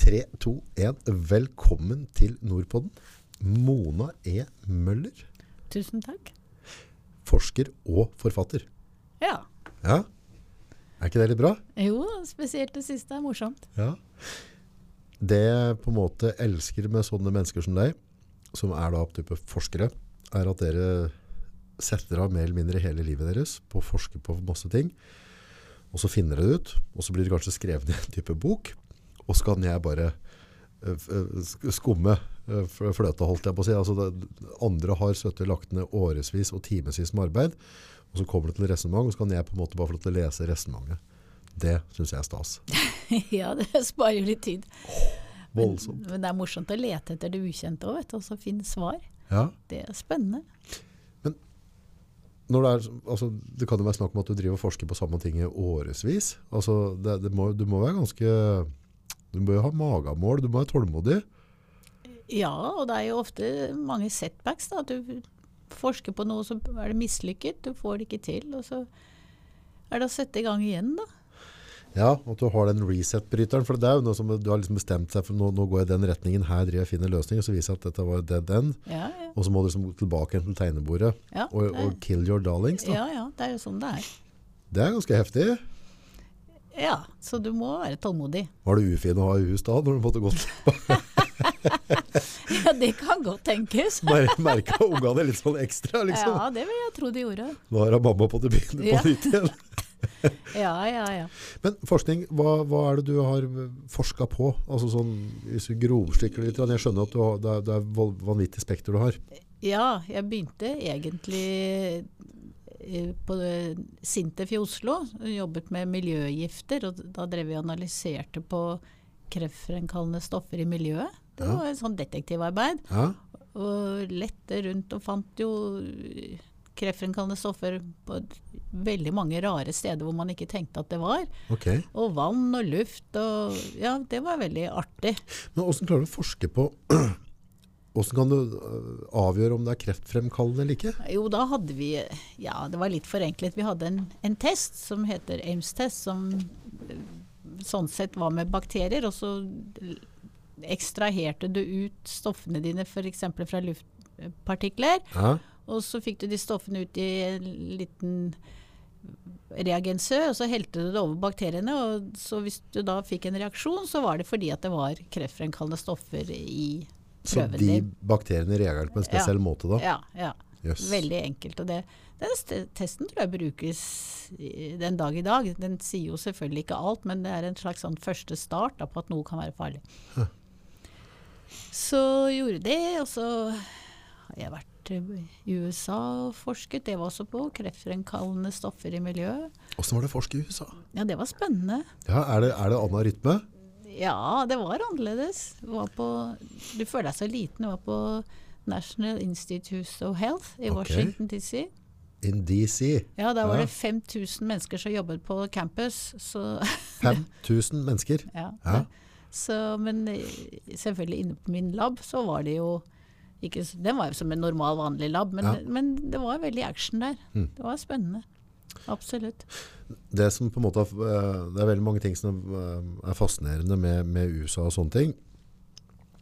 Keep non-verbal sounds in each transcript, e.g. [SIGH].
3, 2, 1. Velkommen til Nordpodden. Mona E. Møller, Tusen takk. forsker og forfatter. Ja. Ja, er ikke det litt bra? Jo, spesielt det siste er morsomt. Ja. Det jeg på en måte elsker med sånne mennesker som deg, som er da type forskere, er at dere setter av mer eller mindre hele livet deres på å forske på masse ting. Og så finner dere det ut, og så blir det kanskje skrevet i en type bok. Og så kan jeg bare eh, eh, skumme eh, fløta, holdt jeg på å si. Altså det, andre har sittet lagt ned årevis og timevis med arbeid, og så kommer det til resonnement, og så kan jeg på en måte bare få lov til å lese resonnementet. Det syns jeg er stas. [LAUGHS] ja, det [LAUGHS] sparer jo litt tid. Oh, Voldsomt. men det er morsomt å lete etter det ukjente òg, og så finne svar. Ja. Det er spennende. Når det, er, altså, det kan jo være snakk om at du driver og forsker på samme ting i årevis. Altså, det, det må, du må være ganske Du må jo ha magamål, du må være tålmodig. Ja, og det er jo ofte mange setbacks. da, at Du forsker på noe, så er det mislykket, du får det ikke til. Og så er det å sette i gang igjen, da. Ja, At du har den reset-bryteren. For det er jo noe som du har liksom bestemt seg for nå, nå går jeg den retningen, her driver jeg og finner løsninger. Så viser jeg at dette var dead end. Ja, ja. Og så må du liksom tilbake til tegnebordet Ja, og, og kill your darlings. Da. ja, ja, det er jo sånn det er. Det er ganske heftig. Ja, så du må være tålmodig. Var det ufin å ha i hus da, når du måtte gå [LAUGHS] [LAUGHS] Ja, det kan godt tenkes. [LAUGHS] mer, Merka ungene litt sånn ekstra, liksom? Ja, det vil jeg tro de gjorde. Nå er mamma på det byen på Ja. nytt igjen. Ja, ja, ja. Men forskning, hva, hva er det du har forska på? Altså sånn, Hvis du grovstykker litt, jeg skjønner at du har, det, er, det er vanvittig spekter du har. Ja, jeg begynte egentlig på eh, Sintef i Oslo. Jobbet med miljøgifter, og da drev vi og analyserte på kreftfremkallende stoffer i miljøet. Det Ja. var et sånn detektivarbeid. Ja, Og lette rundt og fant jo eh, kreftfremkallende stoffer på veldig mange rare steder hvor man ikke tenkte at det var. Okay. Og vann og luft og Ja, det var veldig artig. Men hvordan klarer du å forske på Hvordan kan du øh, avgjøre om det er kreftfremkallende eller ikke? Jo, da hadde vi Ja, det var litt forenklet. Vi hadde en, en test som heter Ames-test, som eh, sånn sett var med bakterier. Og så ekstraherte du ut stoffene dine f.eks. fra luftpartikler. Ja, Og så fikk du de stoffene ut i en liten reagensø, og så helte du det over bakteriene. Og så hvis du da fikk en reaksjon, så var det fordi at det var kreftfremkallende stoffer i Så de din. bakteriene reagerte på en spesiell måte da? Ja, ja. Yes. Veldig enkelt. Og det, den testen tror jeg brukes den dag i dag. Den sier jo selvfølgelig ikke alt, men det er en slags sånn første start da, på at noe kan være farlig. Så gjorde det, og så har jeg vært i USA og forsket. Det var også på kreftfremkallende stoffer i miljøet. Hvordan var det å forske i USA? Ja, det var spennende. Ja, er det, er det annen rytme? Ja, det var annerledes. Du, var på, du føler deg så liten. Du var på National Institute of Health i okay. Washington DC. In DC. Ja, da var Ja. det 5000 mennesker som jobbet på campus. Så, [LAUGHS] 5000 mennesker. ja. Ja. så, men eh, selvfølgelig inne på min lab så var det jo ikke, Den var jo som en normal, vanlig lab, men, Ja. men det var veldig action der. Mm. Det var spennende. Absolutt. Det måte øh, Det er veldig mange ting som øh, er fascinerende med, med USA og sånne ting.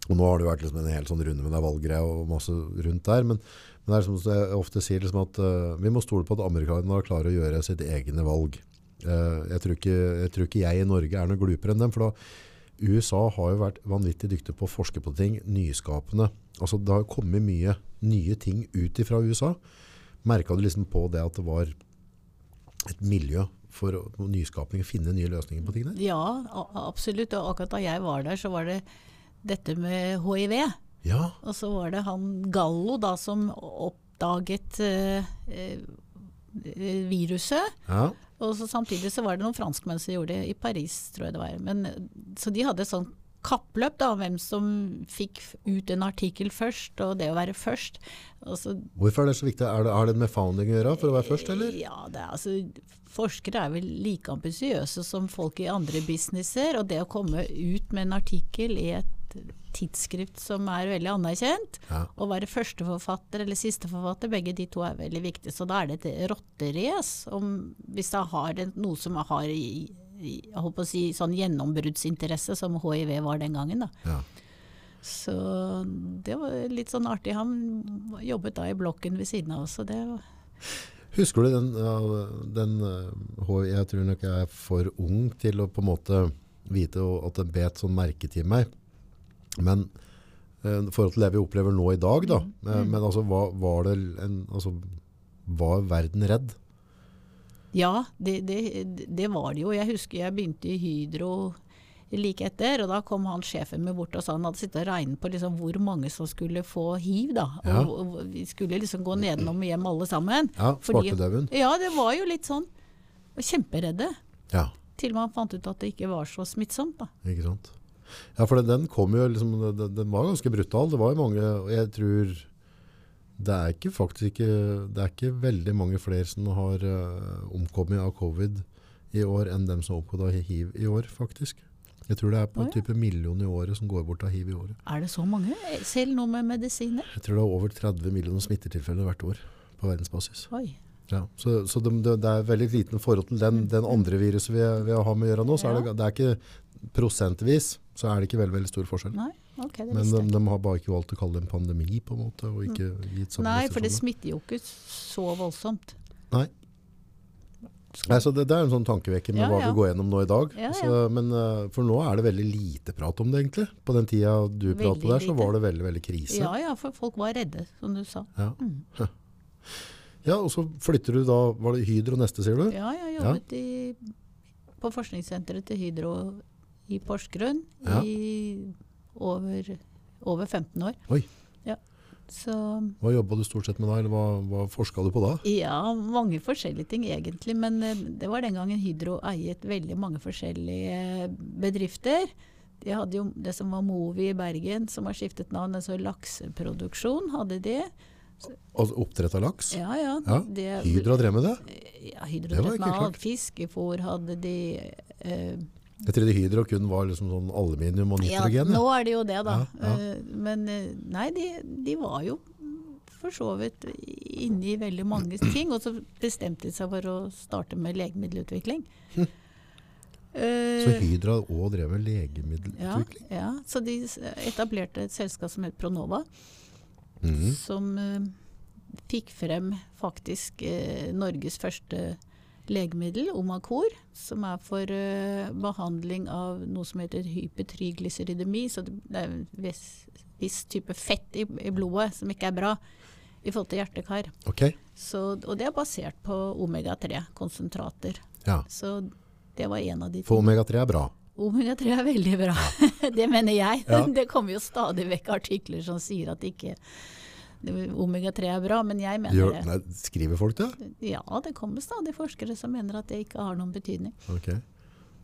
Og nå har det vært liksom en hel sånn runde med det valggreia og masse rundt der. Men, men det er som jeg ofte sier liksom at uh, vi må stole på at amerikanerne klarer å gjøre sitt egne valg. Uh, jeg, tror ikke, jeg tror ikke jeg i Norge er noe glupere enn dem. For da, USA har jo vært vanvittig dyktige på å forske på ting, nyskapende. Altså Det har kommet mye nye ting ut fra USA. Merka du liksom på det at det var et miljø for nyskapning, finne nye løsninger på tingene? Ja, absolutt. Og akkurat da jeg var der, så var det dette med hiv. Ja, Og så var det han Gallo da som oppdaget eh, eh, viruset. ja. Og så samtidig så var det noen franskmenn som gjorde det i Paris, tror jeg det var. Men, så de hadde et sånn kappløp da, om hvem som fikk ut en artikkel først, og det å være først. Altså, Hvorfor er det så viktig? Er det, har det med founding å gjøre for å være først, eller? Ja, det er, altså, forskere er vel like ambisiøse som folk i andre businesser, og det å komme ut med en artikkel i et tidsskrift som er veldig anerkjent, Ja. å være førsteforfatter eller sisteforfatter, begge de to er veldig viktige. Så da er det et rotterace om hvis det har det, noe som har i jeg holdt på å si, sånn gjennombruddsinteresse som hiv var den gangen. da. Ja. Så det var litt sånn artig. Han jobbet da i blokken ved siden av oss. Det var Husker du den, den eh, Jeg tror nok jeg er for ung til å på en måte vite at det bet sånn merke til meg. Men eh, i forhold til det vi opplever nå i dag, da. Mm. Men altså, var, var det en altså, Var verden redd? Ja, det, det, det var det jo. Jeg husker jeg begynte i Hydro like etter, og da kom han sjefen min bort og sa han hadde sittet og regnet på liksom hvor mange som skulle få hiv. da. Og, Ja. og vi skulle liksom gå nedenom og hjem alle sammen. Ja, Svartedauden. Ja, det var jo litt sånn. Og Kjemperedde. Ja, Til man fant ut at det ikke var så smittsomt. da. ikke sant. Ja, for den, den kom jo liksom den, den var ganske brutal. Det var jo mange Og jeg tror det er ikke faktisk ikke Det er ikke veldig mange flere som har uh, omkommet av covid i år enn dem som har omkommet av hiv i år, faktisk. Jeg tror det er på en type million i året som går bort av hiv i året. Er det så mange? Selv noe med medisiner? Jeg tror det er over 30 millioner smittetilfeller hvert år på verdensbasis. Oi. Ja, så så det, det, det er veldig liten forhold til den, den andre viruset vi, vi har med å gjøre nå. Så er det, det er ikke prosentvis så er det ikke veldig, veldig stor forskjell. Nei, ok, det Men de, de har bare ikke valgt å kalle det en pandemi, på en måte, og ikke gitt samme Nei, for det smitter jo ikke så voldsomt. Nei. Nei, så det, det er en sånn tankevekker med Ja, hva ja. vi går gjennom nå i dag. Ja. Så, men eh, For nå er det veldig lite prat om det, egentlig. På den tida du Veldig pratet der, så var det veldig veldig krise. Ja ja, for folk var redde, som du sa. Ja. Mm. [LAUGHS] Ja, Og så flytter du da Var det Hydro neste, sier du? Ja, jeg jobbet i, på forskningssenteret til Hydro i Porsgrunn i over, over 15 år. Oi. Ja. Så Hva jobba du stort sett med da, eller hva, hva forska du på da? ja, mange forskjellige ting egentlig. Men eh, det var den gangen Hydro eiet veldig mange forskjellige bedrifter. De hadde jo det som var Movi i Bergen, som har skiftet navn. Altså lakseproduksjon hadde de. Altså Oppdrett av laks? Ja, ja. Ja, det- Hydro drev med det? Ja, Hydro drev med alt. Fiskefôr hadde de. Eh, Jeg trodde Hydro kun var liksom sånn aluminium og ja, nitrogen. nå er det jo det, da. Ja, ja. Eh, men eh, nei, de, de var jo for så vidt inne i veldig mange [CLEARS THROAT] ting. Og så bestemte de seg for å starte med legemiddelutvikling. [CLEARS THROAT] Eh, Så Hydra har òg drev med legemiddelutvikling? ja, så de etablerte et selskap som het Pronova. Mm. som uh, fikk frem faktisk uh, Norges første legemiddel, Omacor, som er for uh, behandling av noe som heter hypertriglyceridemi. Så det, er en viss, viss type fett i, i blodet som ikke er bra i forhold til hjertekar. Okay. Så, og det er basert på omega-3-konsentrater. ja. Så det var en av de For omega-3 er bra. Omega-3 er veldig bra. [LAUGHS] det mener jeg. Ja. [LAUGHS] Det kommer jo stadig vekk artikler som sier at det ikke omega-3 er bra, men jeg mener Gjør, det. nei, skriver folk det? Ja, det kommer stadig forskere som mener at det ikke har noen betydning. Ok.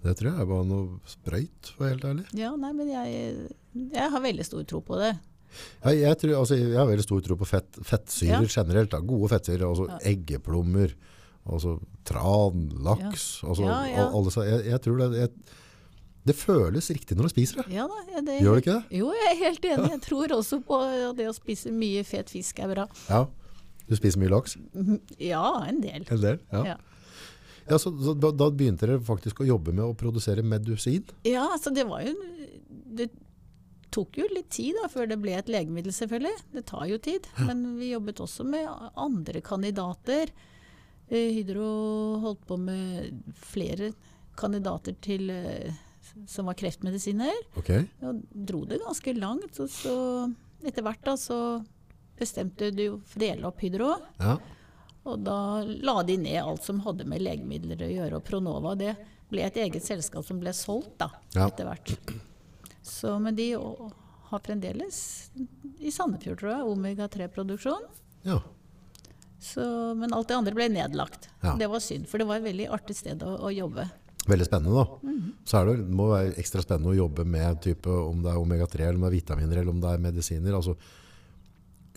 Det tror jeg er bare noe sprøyt, for å være helt ærlig. Ja, nei, men jeg, jeg har veldig stor tro på det. Jeg, jeg, tror, altså, jeg har veldig stor tro på fett, fettsyrer Ja. generelt. Da. Gode fettsyrer. Altså Ja. eggeplommer, altså tran, laks. Altså, Ja. Alle, jeg, tror det, det føles riktig når du spiser det. Ja da, det Gjør det ikke det? Jo, jeg er helt enig. Jeg tror også på det å spise mye fet fisk er bra. Ja. Du spiser mye laks? Ja, en del. En del? Ja. Ja. Så, så da, da begynte dere faktisk å jobbe med å produsere medisin? Ja, altså det var jo Det tok jo litt tid da, før det ble et legemiddel, selvfølgelig. Det tar jo tid. Men vi jobbet også med andre kandidater. Eh, Hydro holdt på med flere kandidater til eh, som var kreftmedisiner. Okay. Og dro det ganske langt. Og så etter hvert da så bestemte de for å dele opp Hydro. Ja. Og da la de ned alt som hadde med legemidler å gjøre. Og Pronova det ble et eget selskap som ble solgt da, Ja. etter hvert. Så, men de har fremdeles i Sandefjord, tror jeg, omega-3-produksjon. ja. Så, men alt det andre ble nedlagt. Ja. Det var synd, for det var et veldig artig sted å, å jobbe. Veldig spennende, da. Mm. Så er det, det må være ekstra spennende å jobbe med type, om det er omega-3, eller om det er vitaminer, eller om det er medisiner. Altså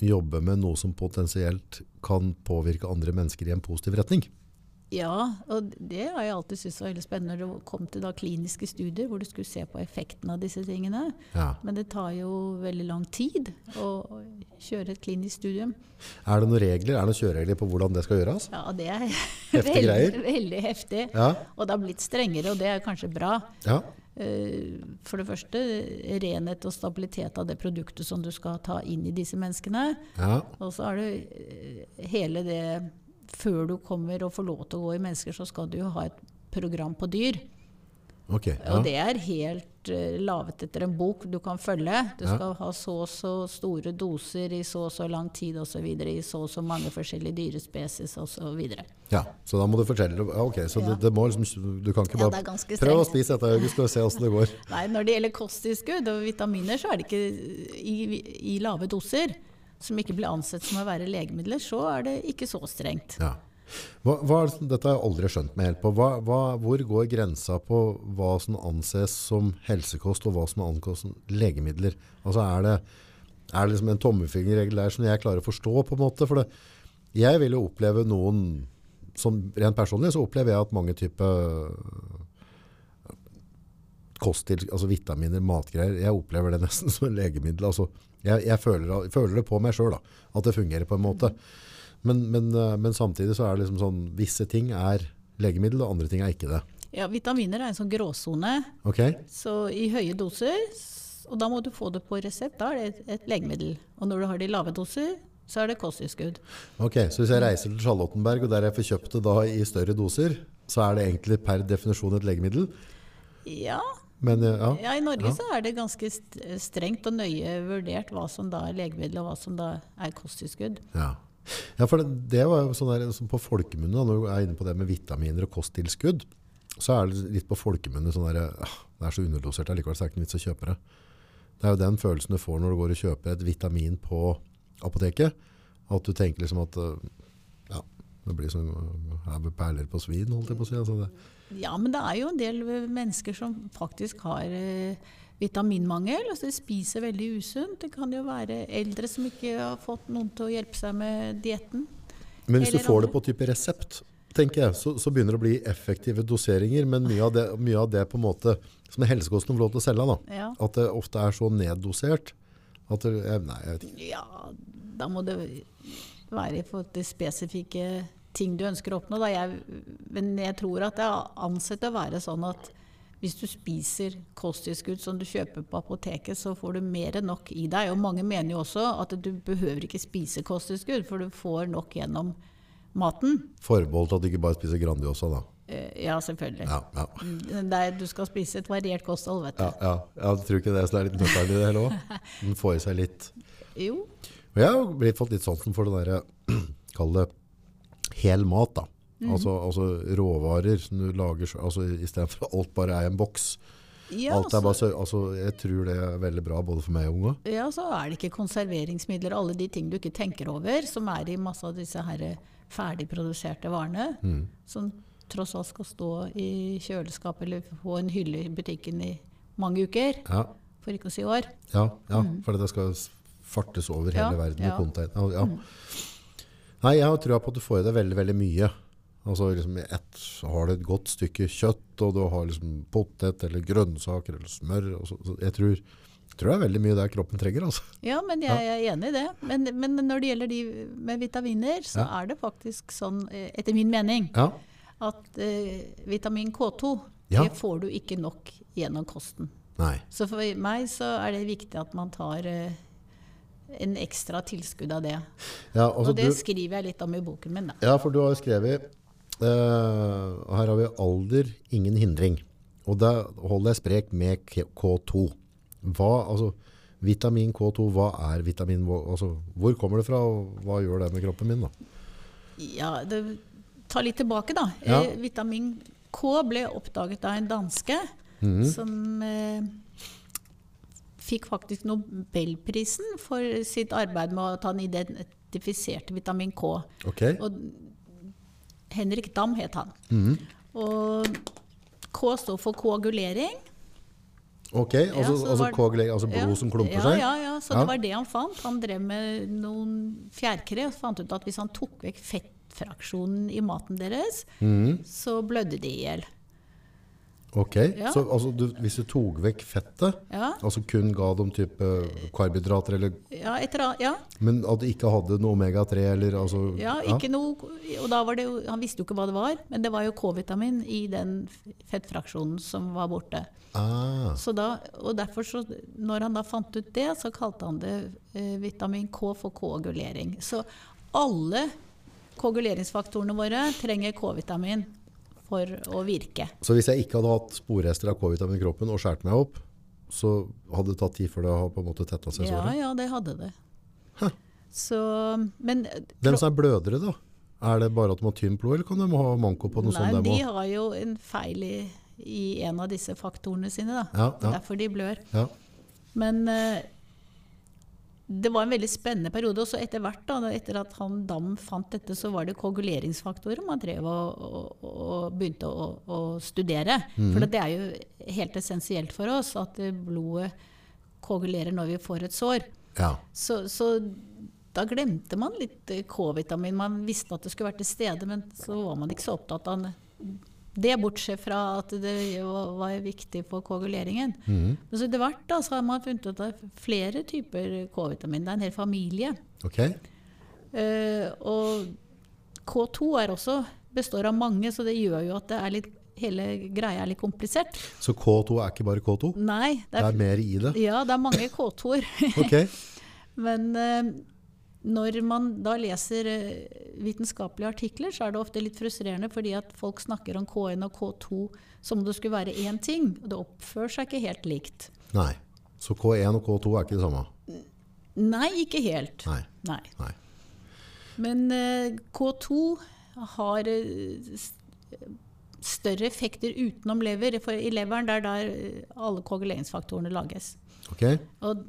jobbe med noe som potensielt kan påvirke andre mennesker i en positiv retning. Ja, og det har jeg alltid syntes var veldig spennende når det kom til da kliniske studier hvor du skulle se på effekten av disse tingene. Ja. Men det tar jo veldig lang tid å kjøre et klinisk studium. Er det noen regler, er det noen kjøreregler på hvordan det skal gjøres? Ja, det er [LAUGHS] veldig, veldig heftig. Ja. Og det har blitt strengere, og det er kanskje bra. Ja. Eh, For det første renhet og stabilitet av det produktet som du skal ta inn i disse menneskene. ja. Og så er det eh, hele det Før du kommer og får lov til å gå i mennesker, så skal du jo ha et program på dyr. Okay, Ja. Og det er helt uh, laget etter en bok du kan følge. Du Ja. skal ha så og så store doser i så og så lang tid osv. I så og så mange forskjellige dyrespecies osv. ja. Så da må du fortelle ja, Ok, så Ja. det, det må liksom Du kan ikke bare det er Prøv å spise dette, August, vi se åssen det går. [LAUGHS] Nei, når det gjelder kosttilskudd og vitaminer, så er det ikke i, i lave doser som ikke blir ansett som å være legemidler, så er det ikke så strengt. Ja. Hva, hva, dette har jeg aldri skjønt meg helt på. Hva, hvor går grensa på hva som anses som helsekost, og hva som anses som legemidler? Altså er det, er det liksom en tommefingerregel der som jeg klarer å forstå, på en måte? For det, jeg vil jo oppleve noen som Rent personlig så opplever jeg at mange typer kosttil, altså vitaminer, matgreier, jeg opplever det nesten som legemiddel. Altså, jeg, jeg, føler, føler det på meg sjøl, at det fungerer på en måte. Men, men, eh, men samtidig så er det liksom sånn Visse ting er legemiddel, og andre ting er ikke det. Ja, Vitaminer er en sånn gråsone. Okay. Så i høye doser, og da må du få det på resept, da er det et, et legemiddel. Og når du har det i lave doser, så er det kosttilskudd. Ok, Så hvis jeg reiser til Charlottenberg, og der jeg får kjøpt det da i større doser, så er det egentlig per definisjon et legemiddel? Ja, Men eh, ja. ja i Norge Ja. så er det ganske strengt og nøye vurdert hva som da er legemiddel, og hva som da er kosttilskudd. Ja. ja, for det, det var jo sånn der, som på folkemunne, når du er inne på det med vitaminer og kosttilskudd, så er det litt på folkemunne sånn der, ah, det er så underdosert allikevel, så er det ikke noen vits å kjøpe det. Det er jo den følelsen du får når du går og kjøper et vitamin på apoteket, at du tenker liksom at, eh, ja, det blir sånn eh, her perler på svin, holdt jeg på å si. Altså det. Ja, men det er jo en del mennesker som faktisk har eh, vitaminmangel. altså De spiser veldig usunt. Det kan jo være eldre som ikke har fått noen til å hjelpe seg med dietten. Men hvis du får det på type resept, tenker jeg, så, så begynner det å bli effektive doseringer, men mye av det, mye av det på en måte, som helsekosten får lov til å selge, da. Ja. At det ofte er så neddosert at det, Nei, jeg vet ikke. Ja, da må det være i forhold til spesifikke ting du ønsker å oppnå. Da. Jeg, men jeg tror at det er ansett å være sånn at hvis du spiser kosttilskudd som du kjøper på apoteket, så får du mer enn nok i deg. Og mange mener jo også at du behøver ikke spise kosttilskudd, for du får nok gjennom maten. Forbeholdt at du ikke bare spiser Grandiosa, da. Eh, Ja, selvfølgelig. Ja, ja. Mm, er, du skal spise et variert kosthold, vet du. Ja, ja. Jeg tror ikke det så det er litt nøkkelen i det hele òg. [LAUGHS] Den får i seg litt. Jo. Og jeg har fått litt sansen for det derre [CLEARS THROAT] Kall det hel mat, da. Mm. Altså, altså råvarer som du lager altså, istedenfor alt bare er en boks. Ja, alt er bare, altså, jeg tror det er veldig bra både for meg og unga. Ja, så er det ikke konserveringsmidler, alle de ting du ikke tenker over, som er i masse av disse her ferdigproduserte varene, Mm. som tross alt skal stå i kjøleskap eller på en hylle i butikken i mange uker, Ja, for ikke å si år. ja, ja for det skal fartes over hele verden med ja. Container. Ja, ja. Nei, jeg har trua på at du får i deg veldig, veldig mye. Altså liksom ett har du et godt stykke kjøtt, og du har liksom potet eller grønnsaker eller smør. Så, så jeg tror, tror det er veldig mye der kroppen trenger. Altså. Ja, men jeg, jeg er enig i det. Men, men når det gjelder de med vitaminer, så Ja. er det faktisk sånn, eh, etter min mening, Ja, at eh, vitamin K2, Ja. det får du ikke nok gjennom kosten. nei. Så for meg så er det viktig at man tar eh, en ekstra tilskudd av det. Ja, altså og det du, skriver jeg litt om i boken min. Da. ja, for du har jo skrevet uh, Her har vi alder, ingen hindring. Og da holder jeg sprek med K- K2. Hva, altså, vitamin K2, hva er vitamin K2? Altså, hvor kommer det fra, og hva gjør det med kroppen min? da? Ja, det, ta litt tilbake, da. Ja. Eh, vitamin K ble oppdaget av en danske Mhm. som eh, fikk faktisk Nobelprisen for sitt arbeid med at han identifiserte vitamin K. Okay. Og Henrik Dam het han. Mm. Og K står for koagulering. Ok, altså, ja, altså, var- altså blod Ja, som klumper ja, seg? Ja, ja, så det var det han fant. Han drev med noen fjærkre og fant ut at hvis han tok vekk fettfraksjonen i maten deres, mm. så blødde de i hjel. Ok, Ja. så altså, du, hvis du tok vekk fettet, Ja, altså kun ga dem type karbohydrater, eller, ja, etter, ja, men at du ikke hadde noe omega-3, eller altså... ja, ikke noe Og da var det jo Han visste jo ikke hva det var, men det var jo K-vitamin i den fettfraksjonen som var borte. Ah, Så da, og derfor så, når han da fant ut det, så kalte han det eh, vitamin K for koagulering. Så alle koaguleringsfaktorene våre trenger K-vitamin for å virke. så hvis jeg ikke hadde hatt sporrester av K-vitamin i kroppen og skåret meg opp, så hadde det tatt tid før det har på en måte tetta seg Ja, såret? ja, det hadde det. Huh. Så, men Hvem som er blødere da? Er det bare at de har tynt blod, eller kan de ha manko på noe Nei, sånt? de dem har jo en feil i, i en av disse faktorene sine. Da. Ja, ja, Derfor de blør. ja. Men eh, det var en veldig spennende periode. Og så etter hvert, da, etter at han Dam fant dette, så var det koaguleringsfaktorer man drev og, og, og begynte å, å studere. For det er jo helt essensielt for oss at eh, blodet koagulerer når vi får et sår. ja. Så, så da glemte man litt eh, K-vitamin. Man visste at det skulle vært til stede, men så var man ikke så opptatt av det, bortsett fra at det var, viktig for koaguleringen. Mm. Men så etter hvert da, så har man funnet ut at det er flere typer K-vitamin. Det er en hel familie. Okay. Uh, og K2 er også, består av mange, så det gjør jo at det er litt, hele greia er litt komplisert. så K2 er ikke bare K2? Nei, det Det er, er mer i det? ja, det er mange K2-er. okay. [LAUGHS] Men eh, når man da leser eh, vitenskapelige artikler, så er det ofte litt frustrerende fordi at folk snakker om K1 og K2 som om det skulle være én ting. Og det oppfører seg ikke helt likt. nei. Så K1 og K2 er ikke det samme? Nei, ikke helt. Nei. Nei. nei. Men eh, K2 har eh, større effekter utenom lever. For I leveren det er der alle koaguleringsfaktorene lages. Okay. Og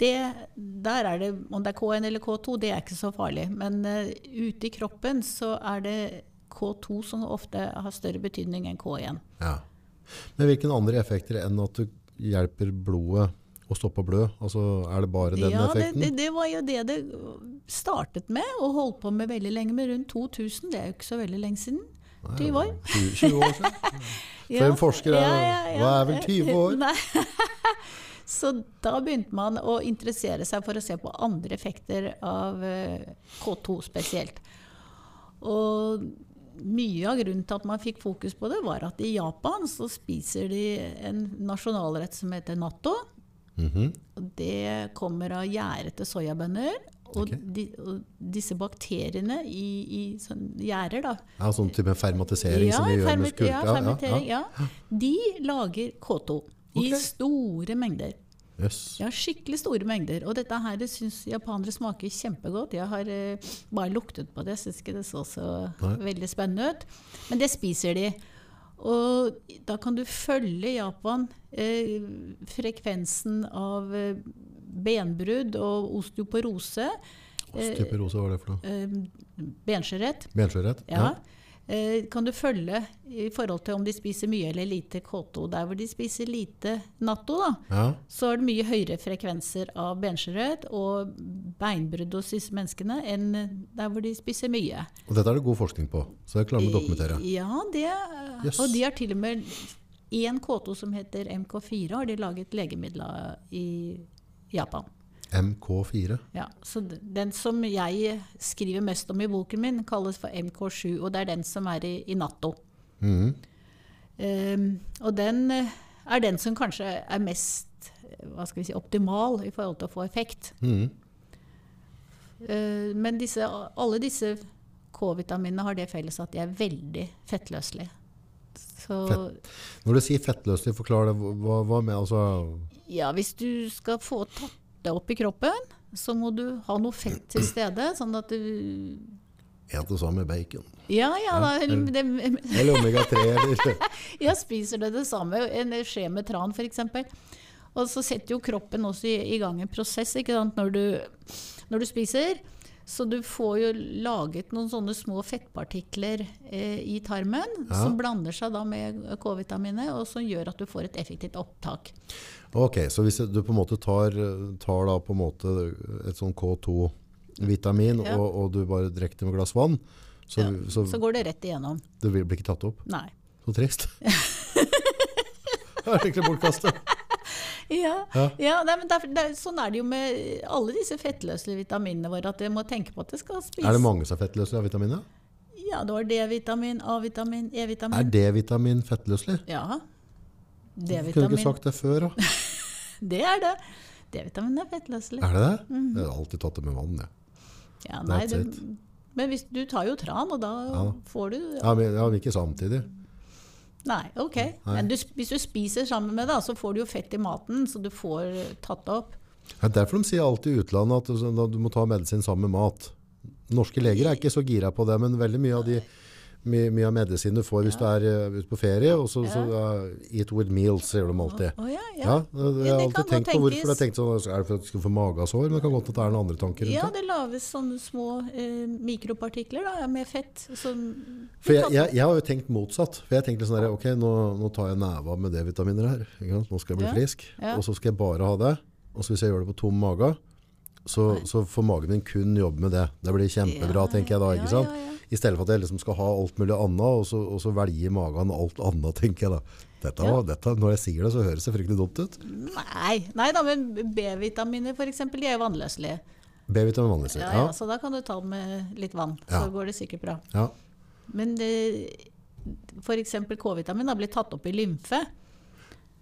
det, der er det, om det er K1 eller K2, det er ikke så farlig. Men uh, ute i kroppen så er det K2 som ofte har større betydning enn K1. ja. Men hvilke andre effekter enn at du hjelper blodet å stoppe å blø? Altså, er det bare den ja, effekten? det, det var jo det det startet med, og holdt på med veldig lenge, med rundt 2000. Det er jo ikke så veldig lenge siden. 20 år. 20, 20 år siden? [LAUGHS] For en forsker er- hva er vel 20 år? [LAUGHS] Nei. Så da begynte man å interessere seg for å se på andre effekter av eh, K2 spesielt. Og mye av grunnen til at man fikk fokus på det, var at i Japan så spiser de en nasjonalrett som heter natto. Mm -hmm. det kommer av gjærete soyabønner. Og, okay. de, og disse bakteriene i, i sånn gjærer, da, Ja, sånn type fermatisering som vi gjør med skulker? ja, fermentering. Ja, De lager K2 i store mengder. Yes. Ja, skikkelig store mengder. Og dette her syns japanere smaker kjempegodt. Jeg har uh, bare luktet på det, syns ikke det så så Nei. veldig spennende ut. Men det spiser de. Og da kan du følge Japan. Eh, frekvensen av eh, benbrudd og osteoporose. Osteoporose, hva er det for noe? Eh, benskjørhet. Benskjørhet? Ja. Eh, kan du følge i forhold til om de spiser mye eller lite K2. Der hvor de spiser lite natto, da, ja. så er det mye høyere frekvenser av benskjørhet og beinbrudd hos disse menneskene enn der hvor de spiser mye. Og dette er det god forskning på, så det klarer vi å dokumentere. Ja, det, Yes. og de har til og med én K2 som heter MK4, har de laget legemiddel i Japan. MK4. Ja, så Den som jeg skriver mest om i boken min, kalles for MK7, og det er den som er i, i Natto. Mm. Um, og den eh, er den som kanskje er mest eh, hva skal vi si, optimal i forhold til å få effekt. Mm. Uh, men disse, alle disse K-vitaminene har det felles at de er veldig fettløselige. Så Fett. Når du sier fettløselig, forklar det. Hva, hva med altså ja, hvis du skal få tatt det opp i kroppen, så må du ha noe fett til stede. Sånn at du Et det samme bacon. Ja, ja, da, eller- det, Eller omega-3, eller [LAUGHS] Ja, spiser det det samme, en skje med tran f.eks. Og så setter jo kroppen også i, i gang en prosess ikke sant? Når, du, når du spiser. Så du får jo laget noen sånne små fettpartikler eh, i tarmen Ja. som blander seg da med K-vitaminet, og som gjør at du får et effektivt opptak. Ok, så hvis du på en måte tar, tar på en måte et sånn K2-vitamin, Ja. og, og du bare drikker det med glass vann, Så, Ja, så, Så går det rett igjennom. det blir ikke tatt opp. Nei. Så trist. [LAUGHS] [LAUGHS] det er egentlig bortkastet. [LAUGHS] Ja, Ja. ja nei, men derfor, er- sånn er det jo med alle disse fettløse vitaminene våre, at vi må tenke på at det skal spise. Er det mange som er fettløselige av vitaminer? Ja, det var D-vitamin, A-vitamin, E-vitamin. Er D-vitamin fettløselig? Ja. Kunne ikke sagt det før, da? [LAUGHS] Det er det. D-vitamin er fettløselig. Er det det? Mhm. Jeg har alltid tatt det med vann, jeg. Ja, nei, det, men hvis du tar jo tran, og da Ja. får du Ja, men, ja, men ikke samtidig. Nei, ok. Men du, hvis du spiser sammen med det, så får du jo fett i maten, så du får tatt det opp. Det er derfor de sier alltid i utlandet at du- du må ta medisin sammen med mat. Norske leger er ikke så gira på det, men veldig mye av, de, mye, mye av medisin du får hvis du er eh, ute på ferie, og så, så uh, eat with meals, sier de alltid. Oh, ja, ja. Ja, jeg har alltid tenkt på hvorfor. Jeg tenkte sånn, Er det for at du skal få magesår? Men det kan godt at det er noen andre tanker rundt Ja, det. det lages sånne små eh, mikropartikler da, med fett. Som For jeg, jeg, jeg har jo tenkt motsatt. For jeg tenkte sånn der, ok, nå, nå tar jeg neva med D-vitaminer her. Nå skal jeg bli Ja, frisk. ja. Og så skal jeg bare ha det. Og så hvis jeg gjør det på tom mage, så, så får magen min kun jobbe med det. Det blir kjempebra, Ja, tenker jeg da. ikke sant? ja, ja. I stedet for at jeg liksom skal ha alt mulig annet, og så, og så velger magen alt annet, tenker jeg da. Dette, dette, når jeg sier det, så høres det fryktelig dumt ut. Nei, nei da, men B-vitaminer f.eks. de er jo vannløselige. B-vitamin vannløselig, Ja, så da kan du ta med litt vann, så går det sikkert bra. ja. Men f.eks. K-vitamin har blitt tatt opp i lymfe.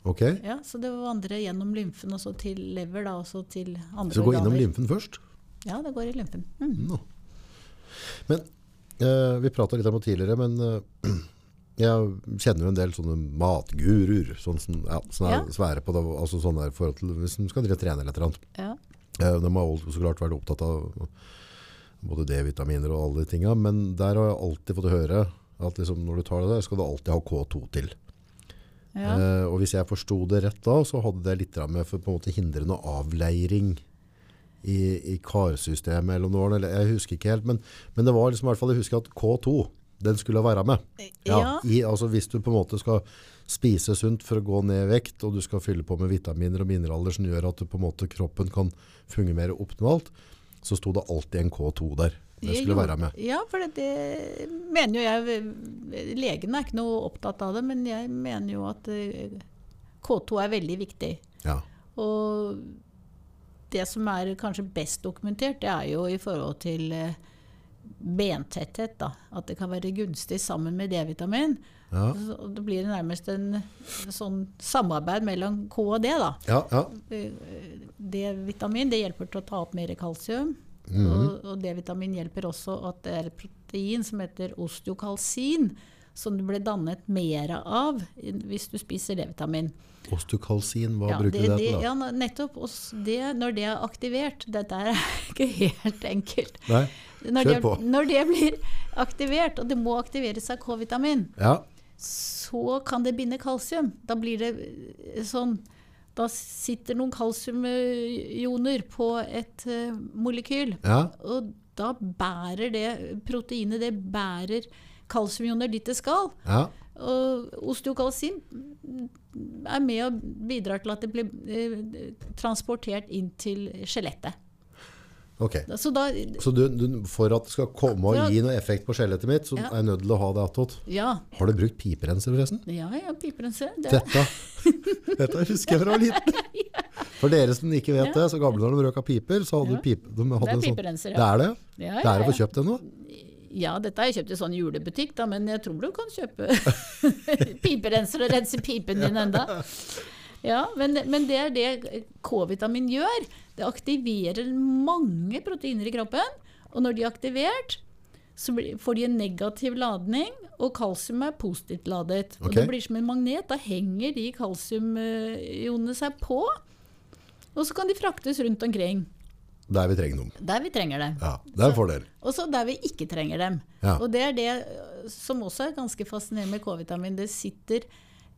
Ok. Ja, så det vandrer gjennom lymfen og så til lever, da, og så til andre Så det går innom lymfen først. Ja, det går i lymfen. Mm. No. Men eh, vi prata litt om det tidligere, men eh, jeg kjenner jo en del sånne matguruer sånn, som ja, er Ja. svære på det. Altså sånn der forhold til Hvis de skal drive trene eller et eller annet. Ja. Eh, de har så klart vært opptatt av både D-vitaminer og alle de tinga, men der har jeg alltid fått høre at liksom, når du tar det der, skal du alltid ha K2 til. Ja. Eh, og hvis jeg forsto det rett da, så hadde det litt med for på en måte hindrende avleiring i, i karsystemet eller noe, eller jeg husker ikke helt, men, men det var liksom i hvert fall, jeg husker at K2, den skulle være med. Ja. i, altså hvis du på en måte skal spise sunt for å gå ned i vekt, og du skal fylle på med vitaminer og mineraler som gjør at du på en måte kroppen kan fungere mer optimalt, så sto det alltid en K2 der. Det skulle jo, være med. Ja, for det, det mener jo jeg Legen er ikke noe opptatt av det, men jeg mener jo at eh, K2 er veldig viktig. Ja. Og det som er kanskje best dokumentert, det er jo i forhold til eh, bentetthet. Da. At det kan være gunstig sammen med D-vitamin. Ja. Så Det blir nærmest en sånn samarbeid mellom K og D. da. Ja, ja. Eh, D-vitamin det hjelper til å ta opp mer kalsium. Mhm. Og, og D-vitamin hjelper også at det er et protein som heter osteokalsin, som det blir dannet mer av hvis du spiser D-vitamin. Osteokalsin, hva Ja, bruker det, du det det, til da? ja, nettopp. Det, når det er aktivert Dette er [LAUGHS] ikke helt enkelt. Nei? Når Kjør det, på. [LAUGHS] når det blir aktivert, og det må aktiveres av K-vitamin, Ja. så kan det binde kalsium. Da blir det eh, sånn Da sitter noen kalsiumioner på et uh, molekyl. Ja. Og da bærer det proteinet det bærer kalsiumioner dit det skal. Ja. Og osteokalsin er med og bidrar til at det blir uh, transportert inn til skjelettet. Okay. Så da Så du, du, for at det skal komme og Ja. gi noe effekt på skjelettet mitt, så Ja. er jeg nødt til å ha det attåt. Ja, Har du brukt piperenser forresten? ja, ja piperenser. Det, Dette, [LAUGHS] dette husker jeg fra liten. [LAUGHS] For dere som ikke vet det, så gamle når de røka piper, så hadde Ja. pipe... De hadde Det er en sånn- piperenser, ja. Det er det? ja, Det ja, er å få ja. kjøpt ennå? Ja, dette har jeg kjøpt i sånn julebutikk, da, men jeg tror du kan kjøpe [LAUGHS] piperenser og rense pipen din enda. Ja, men, men det er det K-vitamin gjør. Det aktiverer mange proteiner i kroppen. Og når de er aktivert, så får de en negativ ladning, og kalsium er positivt ladet. Og det blir som en magnet. Da henger de kalsiumionene seg på. Og så kan de fraktes rundt omkring. Der vi trenger dem. Der vi trenger dem. Ja, det er en fordel. Og så der vi ikke trenger dem. Ja. Og det er det øh, som også er ganske fascinerende med K-vitamin. Det sitter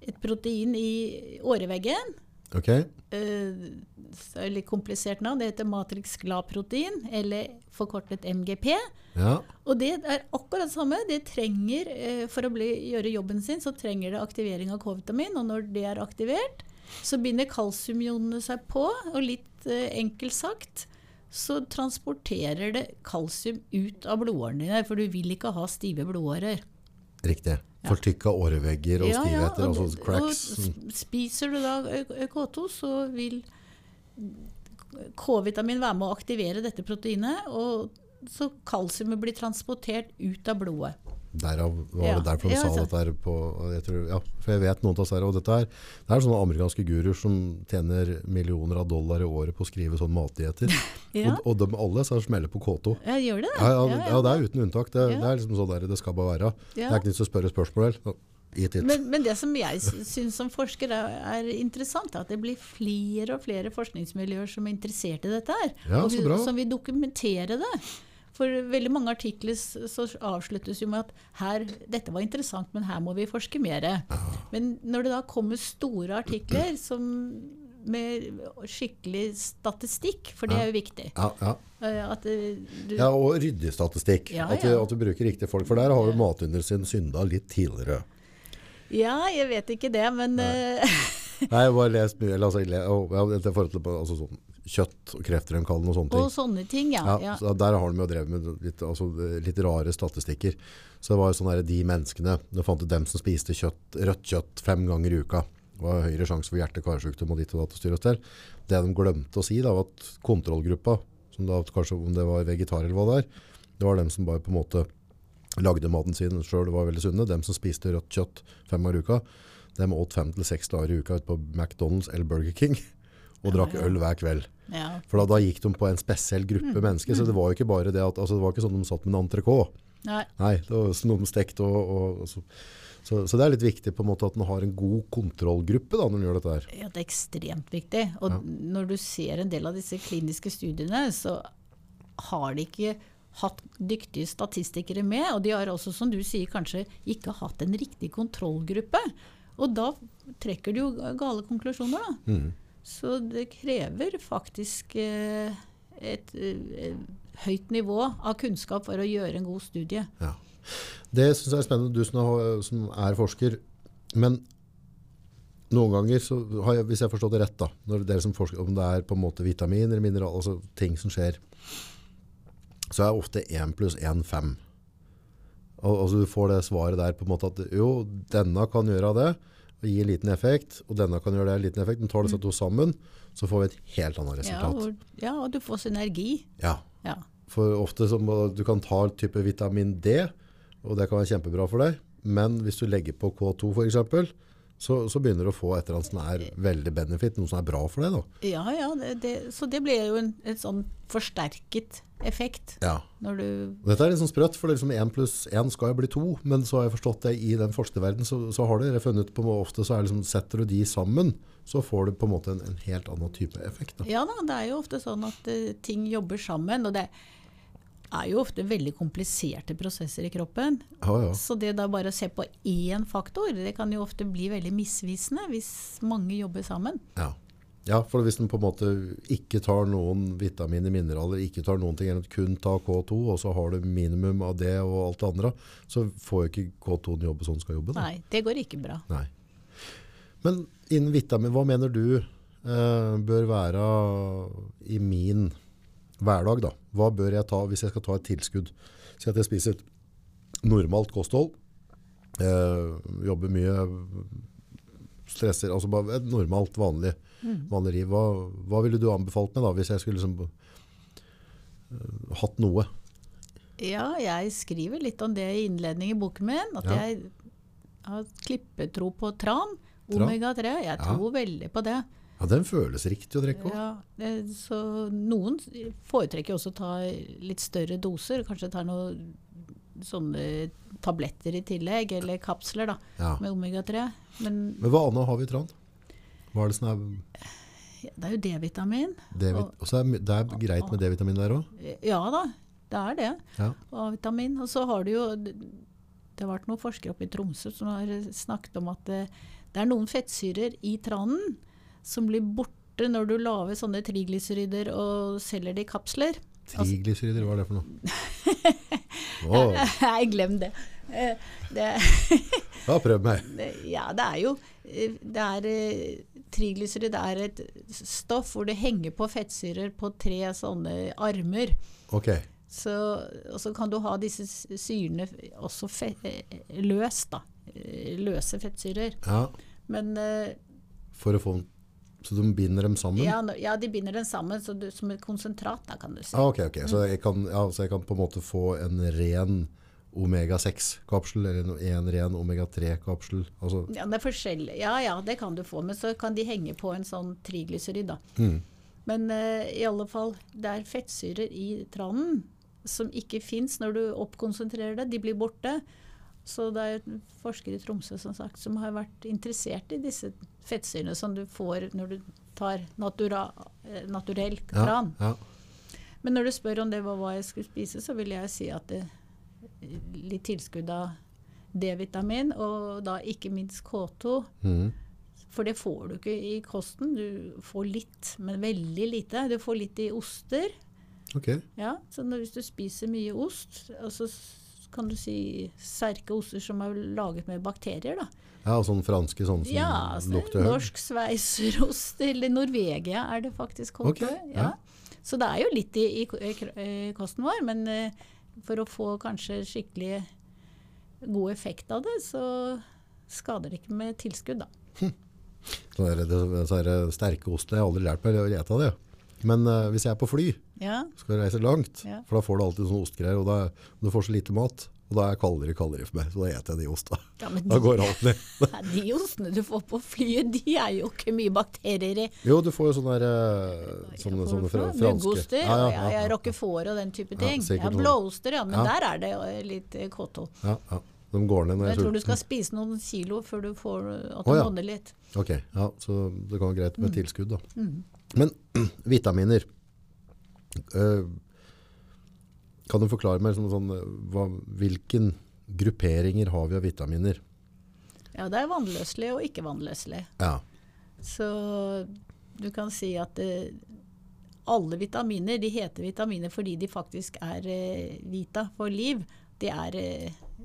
et protein i åreveggen. Ok? Uh, litt komplisert navn. Det heter matrix-glad-protein, eller forkortet MGP. Ja. Og det er akkurat det samme. Det trenger, uh, For å bli, gjøre jobben sin, så trenger det aktivering av K-vitamin. Og når det er aktivert, så binder kalsiumionene seg på. Og litt uh, enkelt sagt, så transporterer det kalsium ut av blodårene dine, for du vil ikke ha stive blodårer. Riktig. Fortykka årevegger og stivheter, og- altså cracks. Og spiser du da K2, så vil K-vitamin være med å aktivere dette proteinet, og så kalsiumet blir transportert ut av blodet. Derav var Ja, det derfor de ja, sa dette her på jeg tror, ja, For jeg vet noen av disse her, og dette her Det er sånne amerikanske guruer som tjener millioner av dollar i året på å skrive sånne matdietter. [LAUGHS] Ja, Og, og de alle så smeller på K2. ja gjør det? Ja, ja, ja, det er uten unntak. Det, det er liksom sånn der det skal bare være. Det er ikke nytt å spørre spørsmål. heller. Men, men det som jeg sy- syns som forsker er, er interessant, er at det blir flere og flere forskningsmiljøer som er interessert i dette her. Og som vil dokumentere det. For veldig mange artikler så avsluttes jo med at her, dette var interessant, men her må vi forske mer. Men når det da kommer store artikler som med skikkelig statistikk, for det er jo viktig Ja, ja. eh, at eh, du, ja, og ryddig statistikk. Ja, At, du, at du bruker riktige folk. For der har jo matindustrien synda litt tidligere. Ja, jeg vet ikke det, men eh, [LAUGHS] Nei, jeg bare lest mye altså, altså, sånn, kjøtt og kreftfremkallende og sånne ting. Og sånne ting, ja. Ja, ja. Så der har de jo drevet med litt, altså, litt rare statistikker. Så det var jo sånn der, de menneskene, Du fant ut dem som spiste kjøtt, rødt kjøtt fem ganger i uka. Det var høyere sjanse for hjerte-karsykdom og ditt og datt og styr og stell. Det de glemte å si da, var at kontrollgruppa, som da kanskje om det var vegetar eller hva det er, det var dem som bare på en måte lagde maten sin selv og var veldig sunne. Dem som spiste rødt kjøtt fem ganger i uka, dem åt fem til seks dager i uka ut på McDonald's eller Burger King [LAUGHS] og drakk øl hver kveld. ja. For da, da gikk de på en spesiell gruppe Mm. mennesker, så det var jo ikke bare det at altså, det var ikke sånn de satt med en entrecôte. Nei. Nei, det var sånn de stekte og, og, og så, så, så det er litt viktig på en måte at en har en god kontrollgruppe da, når en gjør dette her. Ja, det er ekstremt viktig. Og Ja. når du ser en del av disse kliniske studiene, så har de ikke hatt dyktige statistikere med. Og de har også, som du sier, kanskje ikke hatt en riktig kontrollgruppe. Og da trekker de jo gale konklusjoner, da. Mhm. Så det krever faktisk eh, et eh, høyt nivå av kunnskap for å gjøre en god studie. Ja. Det synes jeg er spennende, du som er, er forsker. Men noen ganger, så har jeg, hvis jeg har forstått det rett, da, når dere som forsker, om det er på en måte vitaminer, eller mineral, altså ting som skjer, så er ofte 1 pluss 1 5. Al altså du får det svaret der på en måte at jo, denne kan gjøre det, og gir en liten effekt, og denne kan gjøre det en liten effekt, men tar disse to sammen, så får vi et helt annet Ja, resultat. og, ja, og du får synergi. Ja, Ja. for ofte så må, du kan ta type vitamin D, og det kan være kjempebra for deg. Men hvis du legger på K2 for eksempel, så, så begynner du å få et eller annet som er veldig benefit, noe som er bra for deg da. Ja, ja, det, det, så det ble jo en, et sånn forsterket effekt Ja. når du Dette er litt sånn sprøtt, for det liksom 1 pluss 1 skal jo bli 2, men så har jeg forstått det i den forskerverdenen, så, så har dere funnet på ofte så er liksom, setter du de sammen, så får du på en måte en, en helt annen type effekt. Da. Ja da, det er jo ofte sånn at uh, ting jobber sammen, og det er jo ofte veldig kompliserte prosesser i kroppen. Ja, ja. Så det da bare å se på én faktor, det kan jo ofte bli veldig misvisende hvis mange jobber sammen. Ja. ja, for hvis den på en måte ikke tar noen vitaminer, mineraler, ikke tar noen ting, kun tar K2, og så har du minimum av det og alt det andre, så får jo ikke K2-en jobbe sånn den skal jobbe. Da. Nei, det går ikke bra. Nei. Men innen vitamin, hva mener du eh, bør være i min hverdag da? Hva bør jeg ta hvis jeg skal ta et tilskudd? Si at jeg spiser et normalt kosthold, eh, jobber mye, stresser, altså bare et normalt, vanlig, vanlig liv. Hva, hva ville du anbefalt meg da, hvis jeg skulle liksom, eh, hatt noe? Ja, jeg skriver litt om det i innledningen i boken min, at Ja. jeg har klippetro på tran, Tran? omega-3. Jeg Ja. tror veldig på det. Ja, den føles riktig å drikke også. Ja, så noen foretrekker også å ta litt større doser, kanskje ta noen sånne tabletter i tillegg, eller kapsler da, Ja. med omega-3. Men Men hva annet har vi i tran? Hva er det som er det er jo D-vitamin. Og- Og så er det er greit med D-vitamin der òg? Ja da, det er det. Ja. Og A-vitamin. Og så har du jo Det har vært noen forskere oppe i Tromsø som har snakket om at det, det er noen fettsyrer i tranen som blir borte når du lager sånne triglycerider og selger det i kapsler. Triglycerider, hva er det for noe? [LAUGHS] Oh. Nei, glem det. Da det [LAUGHS] ja, prøv meg. [LAUGHS] ja, det er jo eh, Det er eh, triglycerid er et stoff hvor det henger på fettsyrer på tre sånne armer. Ok. Så, og så kan du ha disse syrene også fe, eh, løst, da. Eh, Løse fettsyrer. Ja, Men eh, for å få Så de binder dem sammen? ja, ja, de binder dem sammen så du, som et konsentrat, da, kan du si. Ah, ok, ok. Så, jeg kan, ja, så jeg kan på en måte få en ren omega-6-kapsel, eller en ren omega-3-kapsel? Altså, Ja, det er forskjellig. Ja, ja, det kan du få. Men så kan de henge på en sånn triglycerid, da. mm. Men uh, i alle fall, det er fettsyrer i tranen som ikke fins når du oppkonsentrerer det. De blir borte. Så det er forskere i Tromsø som, sagt, som har vært interessert i disse fettsyrene som du får når du tar natura, naturell kran. ja, ja. Men når du spør om det var hva jeg skulle spise, så vil jeg si at det, litt tilskudd av D-vitamin, og da ikke minst K2. Mm. For det får du ikke i kosten. Du får litt, men veldig lite. Du får litt i oster. Ok. Ja, så når, hvis du spiser mye ost, og så kan du si sterke oster som er laget med bakterier, da. Ja, og sånn franske sånn som Ja, så lukter høl. norsk sveiserost, eller Norvegia er det faktisk kalt. Okay, det, ja. ja. Så det er jo litt i, i, i i kosten vår, men uh, for å få kanskje skikkelig god effekt av det, så skader det ikke med tilskudd, da. Sånn er det, så er det sterke osten, jeg har aldri lært meg å lete av det. Men uh, hvis jeg er på fly, Ja, skal jeg reise langt, Ja. for da får du alltid sånne ostgreier, og da, du får så lite mat, og da er det kaldere og kaldere for meg, så da eter jeg de osta. ja men Da går alt ned. [LAUGHS] De ostene du får på flyet, de er jo ikke mye bakterier i. Jo, du får jo sånne, der, eh, sånne, sånne fra, franske. Muggoster, Ja, ja, ja, roquefort og den type ting. Ja, blåoster, ja, men der er det litt eh, K2. Ja, ja. De går ned når jeg jeg tror du skal spise noen kilo før du får at det monner litt. Ok, ja, så det kan være greit med tilskudd da. Mm. Men [CLEARS THROAT] vitaminer. uh, kan du forklare meg liksom, sånn, eh, hva, hvilken grupperinger har vi av vitaminer? Ja, det er vannløselig og ikke vannløselig. Ja, Så du kan si at uh, alle vitaminer de heter vitaminer fordi de faktisk er uh, vita for liv. De er,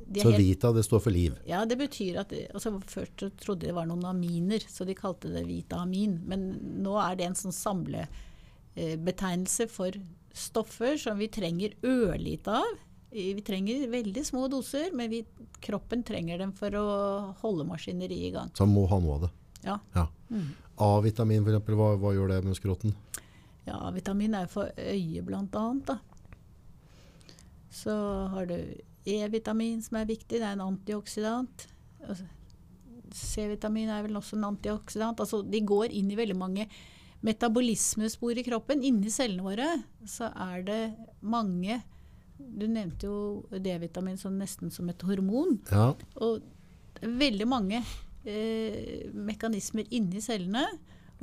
de så helt- Vita, det står for liv. Ja, det betyr at altså Først trodde de det var noen aminer, så de kalte det vitamin. Men nå er det en sånn samlebetegnelse for stoffer som vi trenger ørlite av. Vi trenger veldig små doser, men vi, kroppen trenger dem for å holde maskineriet i gang. Så han må ha noe av det. Ja. Ja. A-vitamin for eksempel, hva, hva gjør det med skrotten? Ja, vitamin er for øyet annet. Så har du E-vitamin som er viktig, det er en antioksidant. Altså, C-vitamin er vel også en antioksidant. Altså, de går inn i veldig mange metabolismespor i kroppen. Inni cellene våre så er det mange Du nevnte jo D-vitamin nesten som et hormon. Ja, Og veldig mange eh, mekanismer inni cellene,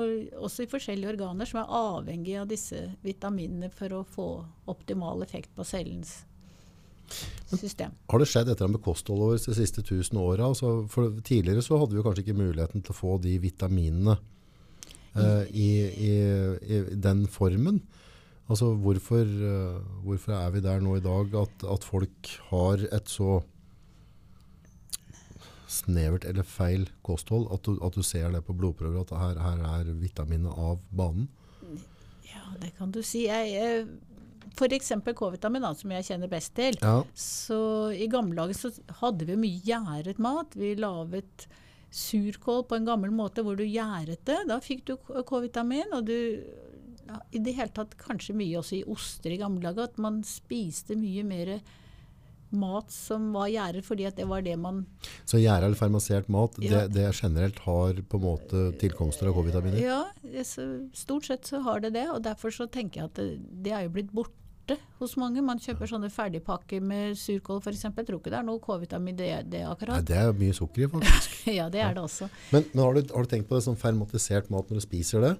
og også i forskjellige organer, som er avhengig av disse vitaminene for å få optimal effekt på cellens system. Har det skjedd etter med kostholdet vårt de siste tusen åra? Altså, for tidligere så hadde vi kanskje ikke muligheten til å få de vitaminene uh, i, i, i den formen. Altså, hvorfor, uh, hvorfor er vi der nå i dag at, at folk har et så snevert eller feil kosthold at du, at du ser det på blodprøver at her, her er vitaminet av banen? Ja, det kan du si. Jeg, eksempel K-vitamin, som jeg kjenner best til. Ja, Så i gamle dager så hadde vi mye gjæret mat. Vi laget surkål på en gammel måte hvor du gjæret det. Da fikk du K-vitamin. Og du ja, I det hele tatt kanskje mye også i oster i gamle dager. At man spiste mye mer mat som var gjæret, fordi at det var det man Så gjæra eller fermasert mat, Ja. det, det generelt har på en måte tilkomster av K-vitaminer? Ja, stort sett så har det det. Og derfor så tenker jeg at det, det er jo blitt borte hos mange. Man kjøper sånne ferdigpakker med surkål f.eks. Jeg tror ikke det er noe K-vitamin det, det Nei, det er mye sukker i, faktisk. [LAUGHS] Ja, det er det også. Men, men har, du, har du tenkt på det sånn fermatisert mat når du spiser det?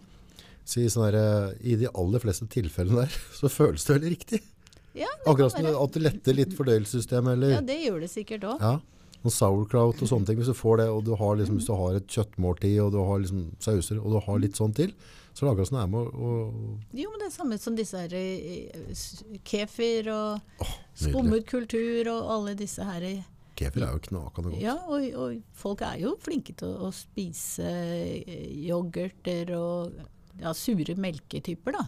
Så i, der, eh, I de aller fleste tilfellene der, [LAUGHS] så føles det veldig riktig. Ja, Akkurat som at det letter litt fordøyelsessystemet, eller ja det gjør det sikkert òg. ja, noen sauerkraut og sånne ting. Hvis du får det, og du har, liksom, hvis du har et kjøttmåltid, og du har liksom sauser, og du har litt sånn til, så det er med å... Jo, men det er samme som disse her eh, kefir og oh, skummet kultur og alle disse her. Kefir er jo knakende godt. Ja, og, og folk er jo flinke til å, å spise eh, yoghurter og ja, sure melketyper, da.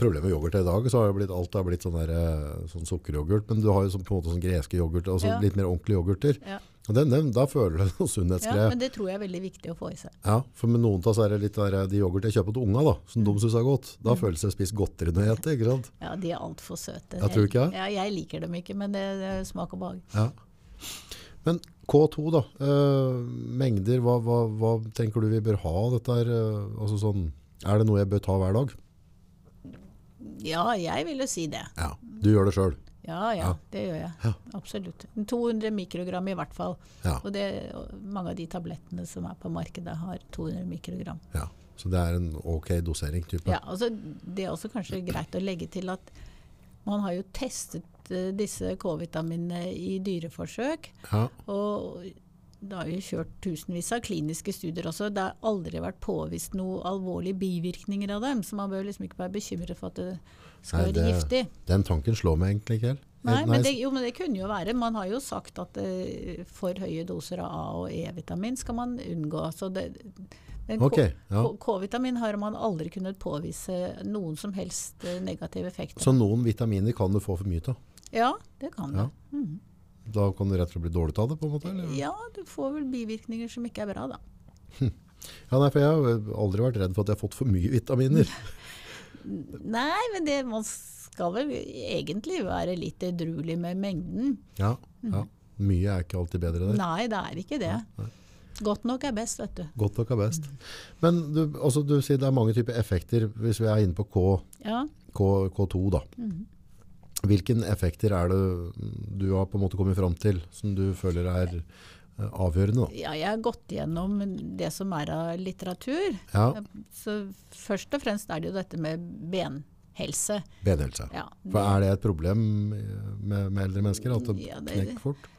Problemet med yoghurt i dag, så har blitt, alt har blitt sånn, der, eh, sånn sukkeryoghurt, men du har jo sånn, på en måte sånn greske yoghurt, altså Ja. litt mer ordentlige yoghurter. Ja. Den, den, da føler du noe sunnhetsgreier. Ja, men det tror jeg er veldig viktig å få i seg. Ja, for med noen av oss er det litt der, de yoghurt jeg kjøper til unga da, som Mm. de synes er godt. Da føles det å spise godteri når jeg spiser ikke sant? Ja, de er altfor søte. Jeg tror ikke jeg. Ja, jeg liker dem ikke, men det, det er smak og behag. Ja. Men K2 da, eh, mengder, hva, hva, hva tenker du vi bør ha dette her? eh, altså sånn, er det noe jeg bør ta hver dag? Ja, jeg vil jo si det. Ja, du gjør det selv. Ja, ja, det gjør jeg. Ja. Absolutt. 200 mikrogram i hvert fall. Ja, Og det, mange av de tablettene som er på markedet, har 200 mikrogram. ja. Så det er en ok dosering type. Ja, altså, det er også kanskje greit å legge til at man har jo testet uh, disse K-vitaminene i dyreforsøk. Ja. Og det har jo kjørt tusenvis av kliniske studier også. Det har aldri vært påvist noen alvorlige bivirkninger av dem, så man bør liksom ikke være bekymret for at det skal Nei, være giftig. Den tanken slår meg egentlig ikke helt. Nei, Eh, men det, jo, men det kunne jo være. Man har jo sagt at uh, for høye doser av A- og E-vitamin skal man unngå. Så det, men K- Ok, ja. K-vitamin har man aldri kunnet påvise noen som helst negativ negative effekter. Så noen vitaminer kan du få for mye av. ja, det kan Ja. det. Mhm. Da kan du rett og slett bli dårlig av det på en måte? Eller? Ja, du får vel bivirkninger som ikke er bra, da. Ja, nei, for jeg har aldri vært redd for at jeg har fått for mye vitaminer. [LAUGHS] Nei, men det, man skal vel egentlig være litt edruelig med mengden. Ja, ja. Mye er ikke alltid bedre der. Nei, det er ikke det. Godt nok er best, vet du. Godt nok er best. Men du, altså, du sier det er mange typer effekter, hvis vi er inne på K, Ja. K, K2 da. Hvilke effekter er det du har på en måte kommet fram til, som du føler er avgjørende da? ja, jeg har gått gjennom det som er av litteratur. Ja, Så først og fremst er det jo dette med benhelse. benhelse. Ja, For er det et problem med, med eldre mennesker, at det Ja, det- knekker fort?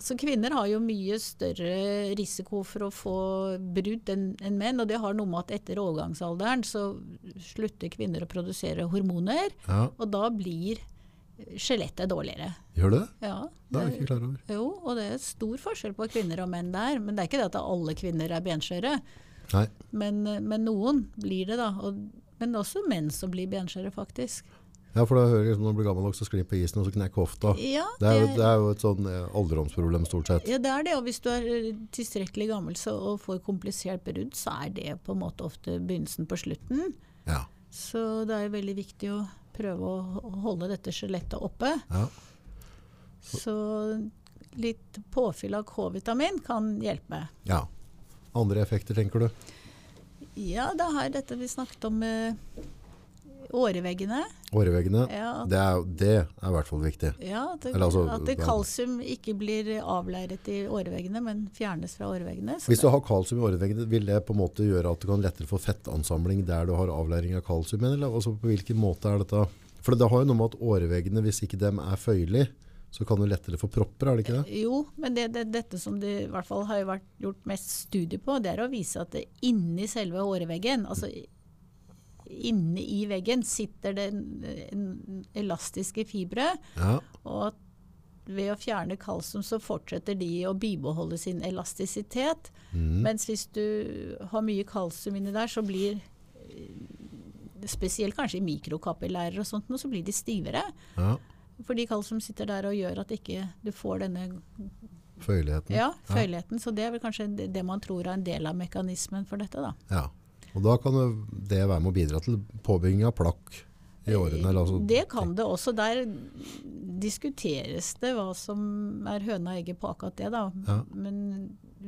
Så kvinner har jo mye større risiko for å få brudd enn en menn. Og det har noe med at etter overgangsalderen så slutter kvinner å produsere hormoner. Ja, Og da blir skjelettet dårligere. gjør det? Ja, Det er jeg ikke klar over. jo, og det er stor forskjell på kvinner og menn der. Men det er ikke det at alle kvinner er benskjøre. Nei, Men, men noen blir det, da. Og, men også menn som blir benskjøre, faktisk. ja, for da hører jeg liksom, når du blir gammel nok, så sklir på isen og så knekker hofta. Ja, Det er, jo, det er jo et sånn eh, alderdomsproblem stort sett. Ja, det er det. Og hvis du er eh, tilstrekkelig gammel så, og får komplisert brudd, så er det på en måte ofte begynnelsen på slutten. Ja, Så det er jo veldig viktig å prøve å holde dette skjelettet oppe. ja. Så litt påfyll av K-vitamin kan hjelpe. ja. Andre effekter, tenker du? Ja, det er dette vi snakket om med åreveggene. Åreveggene, Ja, at, det er, det er i hvert fall viktig. ja, at, det, Eller altså, at det kalsium ikke blir avleiret i åreveggene, men fjernes fra åreveggene. Så Hvis du har kalsium i åreveggene, vil det på en måte gjøre at du kan lettere få fettansamling der du har avleiring av kalsium? Eller altså, på hvilken måte er dette? For det har jo noe med at åreveggene, hvis ikke dem er føyelige, så kan du lettere få propper, er det ikke det? Jo, men det, det, dette som det i hvert fall har vært gjort mest studie på, det er å vise at det inni selve åreveggen, altså inne i veggen, sitter det en, elastiske fibre. Ja, Og ved å fjerne kalsium så fortsetter de å bibeholde sin elastisitet. mm. Mens hvis du har mye kalsium inni der, så blir eh, Spesielt kanskje i mikrokapillærer og sånt, så blir de stivere. ja. Fordi kalsium sitter der og gjør at ikke du får denne føyeligheten. ja, føyeligheten. Så det er vel kanskje det, det man tror er en del av mekanismen for dette, da. Ja. Og da kan det være med å bidra til påbygging av plakk i årene. Eller altså, Det kan det også. Der diskuteres det hva som er høna og egget på akkurat det, da. Ja. Men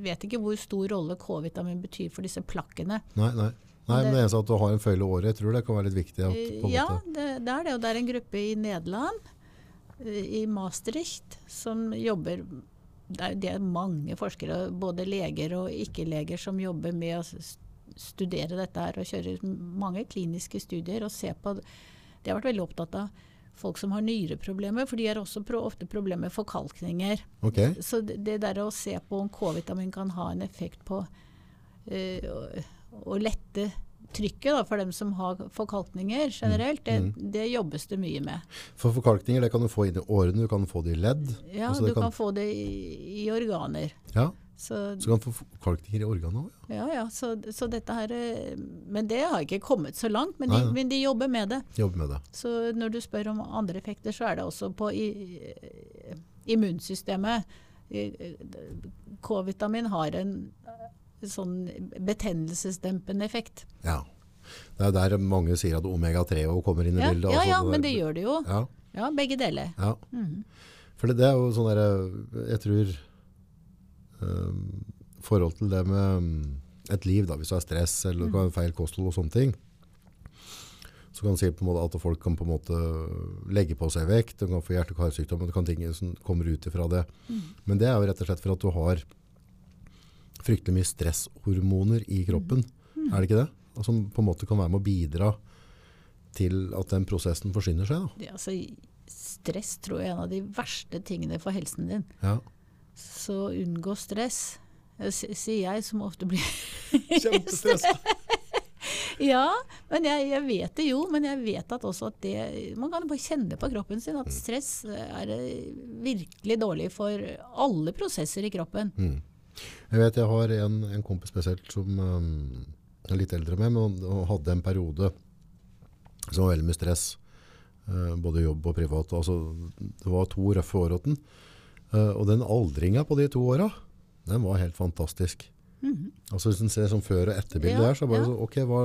vet ikke hvor stor rolle K-vitamin betyr for disse plakkene. Nei, nei. nei men det eneste at du har en føyle i året, jeg tror det kan være litt viktig. At, Ja, det, det er det. Og det er en gruppe i Nederland, eh, i Maastricht, som jobber det er, det er mange forskere, både leger og ikke-leger, som jobber med å studere dette her og kjøre mange kliniske studier og se på De har vært veldig opptatt av folk som har nyreproblemer, for de har også pro, ofte problemer med forkalkninger. Okay. Så det, det der å se på om K-vitamin kan ha en effekt på eh, å, lette trykket da, for dem som har forkalkninger generelt, det, det jobbes det mye med. For forkalkninger det kan du få inn i årene, du kan få det i ledd. Ja, Altså, du du kan, få det i, i organer. Ja, Så, så kan få forkalkninger i organene òg. Ja. ja, ja, så, så dette her eh, Men det har ikke kommet så langt, men de, Nei, nei. men de jobber med det. Jobber med det. Så når du spør om andre effekter, så er det også på i, immunsystemet. K-vitamin har en eh, sånn betennelsesdempende effekt. Ja. Det er der mange sier at omega-3 kommer inn i Ja, bildet. ja, altså, ja, men det gjør det jo. Ja, Ja, begge deler. ja. Mhm. For det, det er jo sånn derre Jeg tror Forhold til det med um, et liv, da, hvis du har stress eller du kan feil kosthold og sånne ting, så kan du si på en måte at folk kan på en måte legge på seg vekt, de kan få hjerte- og karsykdom, og det kan ting som kommer ut ifra det. Men det er jo rett og slett for at du har fryktelig mye stresshormoner i kroppen. Er det ikke det? Som som på en måte kan være med å bidra til at den prosessen forsynner seg. Da. Ja, altså, stress tror jeg er en av de verste tingene for helsen din. Ja. Så unngå stress, eh, sier jeg, som ofte blir [LAUGHS] Kjempestressa. [LAUGHS] Ja, men jeg, jeg vet det jo. Men jeg vet at også at det Man kan bare kjenne på kroppen sin at stress er eh, virkelig dårlig for alle prosesser i kroppen. Mm. Jeg vet jeg har en, en kompis spesielt som um, er litt eldre med, men han hadde en periode som var veldig mye stress. Uh, både jobb og privat. Altså, det var to røffe år åt den. Eh, og den aldringa på de to åra, den var helt fantastisk. Altså Hvis en ser sånn før- og etterbilde. Ja, her, så bare ja. så, ok, hva,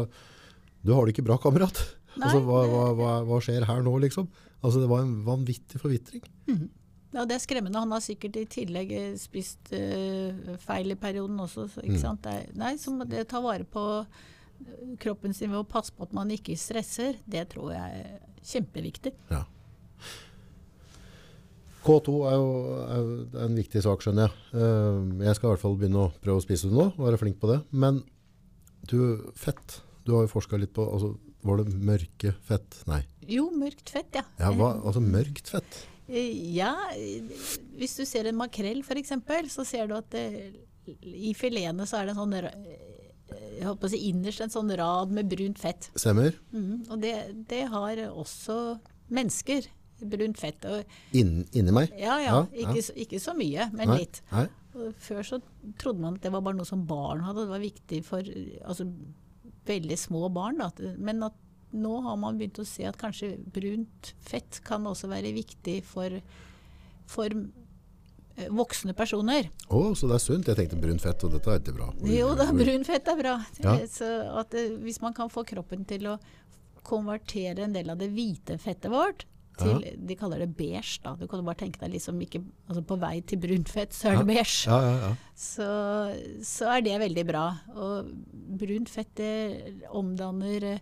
du har det ikke bra, kamerat. Nei, altså, hva, hva, hva, hva skjer her nå, liksom? Altså Det var en vanvittig forvitring. Ja, Det er skremmende. Han har sikkert i tillegg eh, spist eh, feil i perioden også. Så, ikke Mm. sant? Det er, nei, så må det ta vare på kroppen sin ved å passe på at man ikke stresser. Det tror jeg er kjempeviktig. Ja. K2 er jo er jo en viktig sak, skjønner jeg. Eh, Jeg skal i hvert fall begynne å prøve å spise det nå, og være flink på det. Men du, fett, du har jo forska litt på altså, Var det mørke fett? Nei. Jo, mørkt fett, ja. Ja, hva, altså mørkt fett? Eh, Ja, eh, hvis du ser en makrell f.eks., så ser du at det, i filetene så er det en sånn eh, jeg håper å si innerst en sånn rad med brunt fett. Stemmer? Mm, og det, det har også mennesker. Brunt fett. Inn, inni meg? ja, ja. Ikke, så- ikke så mye, men Nei, litt. Nei? Før så trodde man at det var bare noe som barn hadde. Det var viktig for altså, veldig små barn. Da. Men at nå har man begynt å se at kanskje brunt fett kan også være viktig for, for eh, voksne personer. Å, så det er sunt. Jeg tenkte brunt fett, og dette er ikke bra. Jo da, brunt fett er bra. Ja. Så at eh, hvis man kan få kroppen til å konvertere en del av det hvite fettet vårt til De kaller det beige. da. Du kan jo bare tenke deg liksom ikke altså På vei til brunt fett, så er det beige. Ja, ja, ja. så, så er det veldig bra. Og brunt fett det omdanner eh,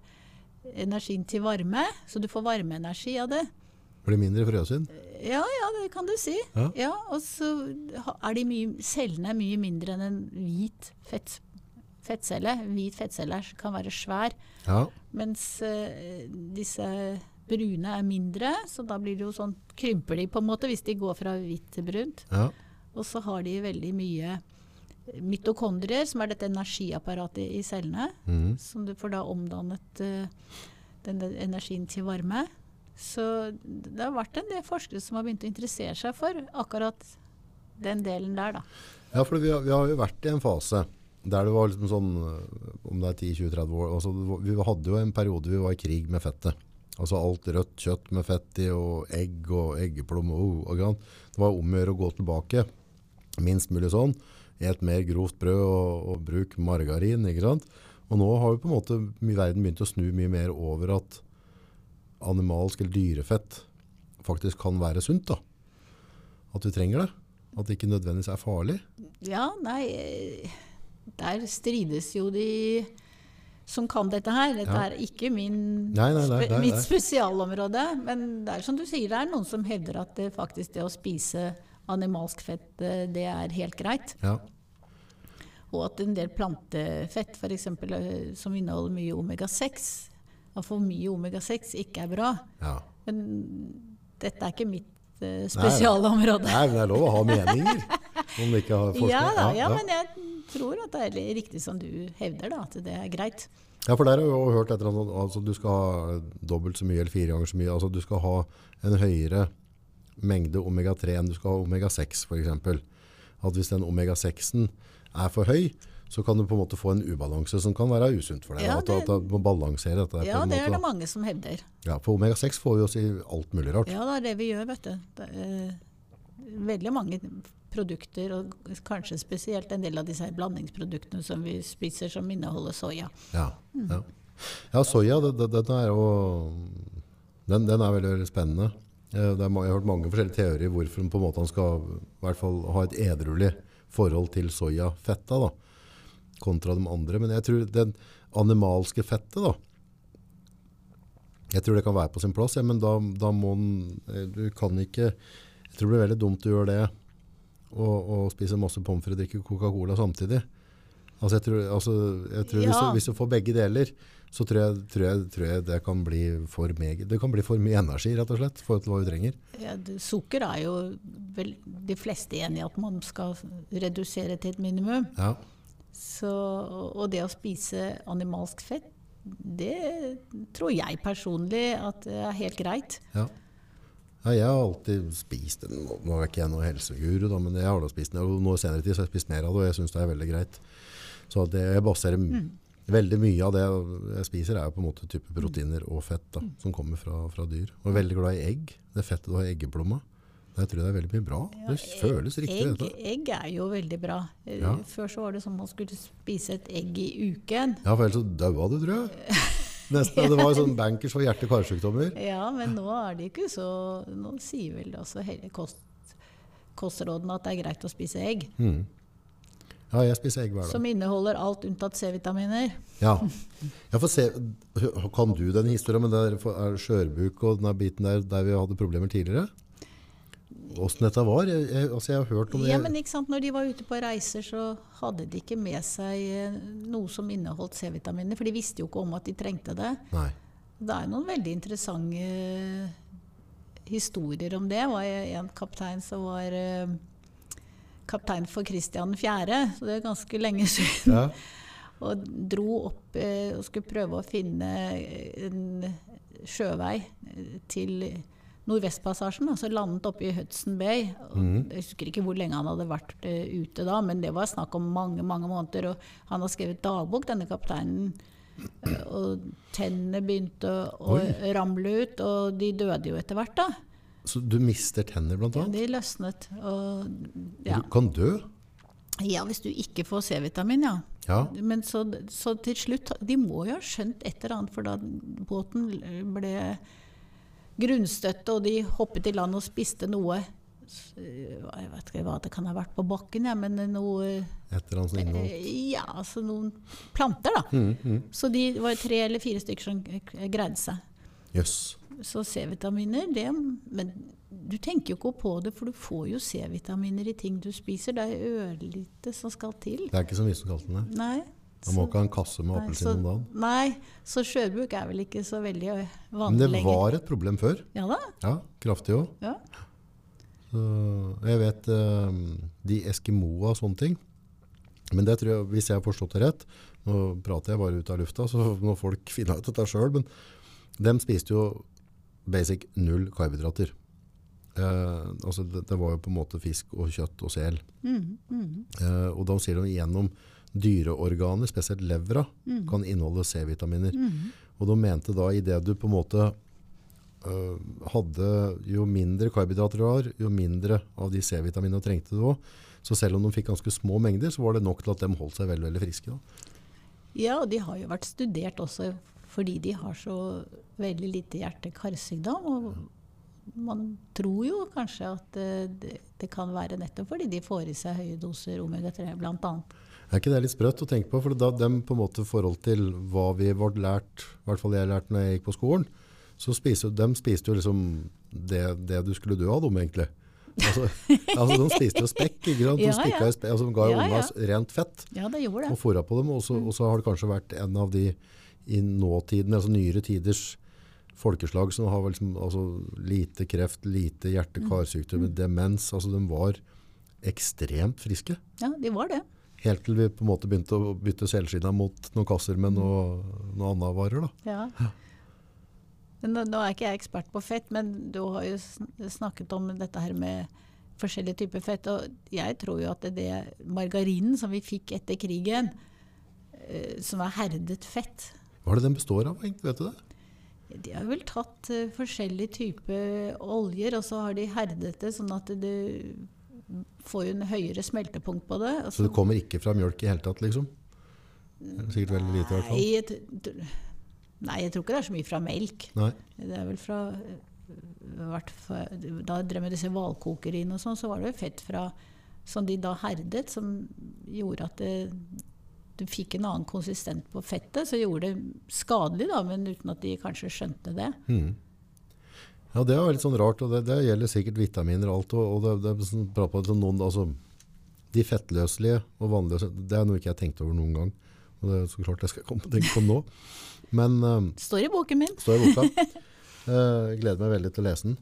energien til varme, så du får varmeenergi av det. Blir mindre frøsyn? Ja, ja, det kan du si. Ja. ja og så er de mye, cellene er mye mindre enn en hvit fett, fettcelle. Hvit fettcelle kan være svær, Ja. mens uh, disse brune er mindre, så da blir det jo sånn, krymper de på en måte hvis de går fra hvitt til brunt. ja. Og så har de veldig mye mitokondrier, som er dette energiapparatet i cellene, mm. som du får da omdannet uh, den energien til varme. Så det har vært en del forskere som har begynt å interessere seg for akkurat den delen der, da. Ja, for vi har, vi har jo vært i en fase der det var liksom sånn, øh, om det er 10-20-30 år, altså vi hadde jo en periode vi var i krig med fettet. Altså alt rødt kjøtt med fett i, og egg og eggeplomme, oh, og grann. Det var om å gjøre å gå tilbake, minst mulig sånn. Et mer grovt brød og, og bruk margarin, ikke sant? Og nå har jo på en måte verden begynt å snu mye mer over at animalsk eller dyrefett faktisk kan være sunt da. At vi trenger det. At det ikke nødvendigvis er farlig. Ja, nei eh, Der strides jo de som kan dette her. Dette Ja. er ikke min, Nei, nei, nei, mitt spesialområde. Men det er som du sier, det er noen som hevder at det faktisk det å spise animalsk fett, eh, det er helt greit. Ja. Og at en del plantefett f.eks. eh, som inneholder mye omega-6, at for mye omega-6 ikke er bra. ja. Men dette er ikke mitt eh, spesialområde. Nei, men det er lov å ha meninger [LAUGHS] [LAUGHS] om ikke har forskning? Ja da, ja, men jeg tror at det er riktig som du hevder, da, at det er greit. Ja, for der har jeg hørt et eller annet, altså du skal ha dobbelt så mye eller fire ganger så mye. Altså du skal ha en høyere mengde omega-3 enn du skal ha omega-6 for eksempel. At hvis den omega-6-en er for høy, så kan du på en måte få en ubalanse som kan være usunt for deg. Ja, det- at, at du må balansere dette. på Ja, en det måte, er det mange som hevder. Ja, for omega-6 får vi oss i alt mulig rart. Ja, det er det vi gjør, vet du. Veldig mange produkter, og kanskje spesielt en del av disse blandingsproduktene som vi spiser som inneholder soya. Ja, ja. ja soya, det, det, den er jo den, den er veldig, veldig spennende. Eh, Det er, jeg har hørt mange forskjellige teorier hvorfor man på en måte han skal hvert fall ha et edruelig forhold til soyafetta kontra de andre. Men jeg tror den animalske fettet da, jeg tror det kan være på sin plass, ja, men da, da må den, eh, du kan ikke, jeg tror det blir veldig dumt å gjøre det, og, og spise masse pommes frites og drikke Coca-Cola samtidig. Altså jeg tror, altså, jeg tror hvis, du, hvis du får begge deler, så tror jeg, tror, jeg, tror jeg det kan bli for meget. Det kan bli for mye energi, rett og slett, for hva du trenger. Ja, det, sukker er jo vel de fleste enig i at man skal redusere til et minimum. Ja. Så, og det å spise animalsk fett, det tror jeg personlig at er helt greit. Ja. Ja, jeg har alltid spist den. Nå nå er ikke jeg noen helseguru, da, men jeg har da spist den. Og nå senere tid så har jeg spist mer av det, og jeg syns det er veldig greit. Så det, jeg baserer mm. veldig mye av det jeg spiser, er jo på en måte type proteiner og fett da, som kommer fra, fra dyr. Og jeg er veldig glad i egg. Det fettet du har i eggeplomma. Jeg tror det er veldig mye bra. Det føles riktig. Egg, egg er jo veldig bra. Eh, Ja. Før så var det sånn man skulle spise et egg i uken. Ja, for ellers så daua du, tror jeg. [LAUGHS] Nesten. Det var jo sånn [LAUGHS] bankers for hjerte-karsykdommer. Ja, men nå er det ikke så Nå sier vel også hele kost, kostrådene at det er greit å spise egg. Mm. Ja, jeg spiser egg hver dag. Som inneholder alt unntatt C-vitaminer. Ja. [LAUGHS] for se, kan du den historien med det er skjørbuk og den biten der, der vi hadde problemer tidligere? Åssen dette var? Jeg, jeg, altså jeg har hørt om det. Ja, men ikke sant, når de var ute på reiser, så hadde de ikke med seg eh, noe som inneholdt C-vitaminer. For de visste jo ikke om at de trengte det. Nei. Det er noen veldig interessante eh, historier om det. Det var en kaptein som var eh, kaptein for Kristian 4., så det er ganske lenge [LAUGHS] siden. Ja. Og dro opp og skulle prøve å finne en sjøvei til Nordvestpassasjen. Altså landet oppe i Hudson Bay. Mm. Jeg husker ikke hvor lenge han hadde vært eh, ute da, men det var snakk om mange mange måneder. Og han har skrevet dagbok, denne kapteinen. Eh, Og tennene begynte å Oi. ramle ut, og de døde jo etter hvert, da. Så du mister tenner, blant Ja, de løsnet. Og, ja. Du kan dø? ja, hvis du ikke får C-vitamin, ja. Ja. Men så, så til slutt De må jo ha skjønt et eller annet, for da båten ble grunnstøtte, og de hoppet i land og spiste noe Jeg vet ikke hva det kan ha vært på bakken, ja, men noe Et eller annet innholdt? eh, Ja, altså noen planter, da. Mm, mm. Så de var tre eller fire stykker som greide seg. Yes. Så C-vitaminer, det Men du tenker jo ikke på det, for du får jo C-vitaminer i ting du spiser. Det er ørlite som skal til. Det er ikke så mye som skal det. Nei. Man må ikke ha en kasse med appelsin så- om dagen. Nei, så skjørbuk er vel ikke så veldig ø, Men det lenger. var et problem før. Ja da. Ja, kraftig òg. Ja. Jeg vet eh, de Eskimoa og sånne ting. Men det tror jeg, hvis jeg har forstått det rett Nå prater jeg bare ut av lufta, så må folk [LAUGHS] finne ut dette sjøl. Men de spiste jo basic null karbohydrater. Eh, altså det, det var jo på en måte fisk og kjøtt og sel. Mm, mm, Eh, og da sier de gjennom dyreorganer, spesielt levra, kan inneholde C-vitaminer. mm. Og de mente da i det du på en måte øh, hadde Jo mindre karbohydrater du har, jo mindre av de C-vitaminene trengte du òg. Så selv om de fikk ganske små mengder, så var det nok til at de holdt seg veldig, veldig friske. Da. Ja, og de har jo vært studert også fordi de har så veldig lite hjerte-karsykdom. Og man tror jo kanskje at eh, det, det kan være nettopp fordi de får i seg høye doser omega-3 bl.a. Er ikke det litt sprøtt å tenke på? For da dem på en måte forhold til hva vi ble lært, i hvert fall jeg lærte når jeg gikk på skolen, så spiste, de spiste jo liksom det, det du skulle dø av dem, egentlig. Altså, [LAUGHS] altså De spiste jo spekk. ikke sant? De, Ja, ja. i spe- altså, de ga jo Ja, unga ja. rent fett. Ja, det gjorde det. og fora fôra på dem. Og så, og så har det kanskje vært en av de i nåtiden, altså nyere tiders folkeslag som har liksom, altså, lite kreft, lite hjerte-karsykdommer, demens. altså De var ekstremt friske. Ja, de var det. Helt til vi på en måte begynte å bytte selskinna mot noen kasser med noe, noe annet varer. da. Ja. Nå, nå er ikke jeg ekspert på fett, men du har jo snakket om dette her med forskjellige typer fett. Og jeg tror jo at det, det margarinen som vi fikk etter krigen, eh, som er herdet fett Hva er det den består av? Vet du det? De har vel tatt uh, forskjellige typer oljer, og så har de herdet det sånn at du får jo en høyere smeltepunkt på det. Altså. Så det kommer ikke fra mjølk i hele tatt, liksom? Er Sikkert veldig lite, i hvert fall. Nei, jeg, nei, jeg tror ikke det er så mye fra melk. Nei. Det er vel fra eh, Da jeg drev med disse hvalkokeriene og sånn, så var det jo fett fra som de da herdet, som gjorde at det, du fikk en annen konsistent på fettet, så gjorde det skadelig, da, men uten at de kanskje skjønte det. Mhm. Ja, det er litt sånn rart, og det, det gjelder sikkert vitaminer og alt. Og, og det, det er sånn, bra på noen, altså, de fettløselige og vannløse, det er noe ikke jeg har tenkt over noen gang. Og det er så klart jeg skal komme tenke på nå. Men uh, Står i boken min. står i boka. Uh, [LAUGHS] Jeg gleder meg veldig til å lese den.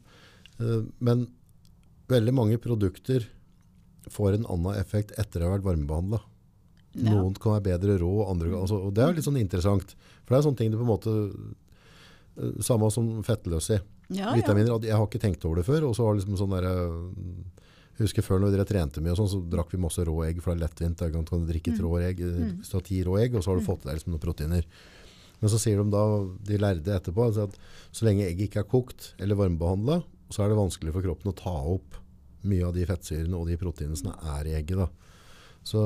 Uh, Men veldig mange produkter får en annen effekt etter å ha vært varmebehandla. Ja. Noen kan være bedre rå, andre altså, og det er litt sånn interessant. For det er sånne ting du på en måte Samme som fettløse. Ja. Vitaminer, jeg har ikke tenkt over det før. Og så har liksom sånn der, eh, jeg husker Før når dere trente mye, og sånn, så drakk vi masse rå egg, for det er lettvint. Da kan du drikke et rå egg, eh, hvis du har ti rå egg, og så har du fått i deg liksom noen proteiner. Men så sier de da, de lærde etterpå, altså at så lenge egget ikke er kokt eller varmebehandla, så er det vanskelig for kroppen å ta opp mye av de fettsyrene og de proteinene som er i egget. da. Så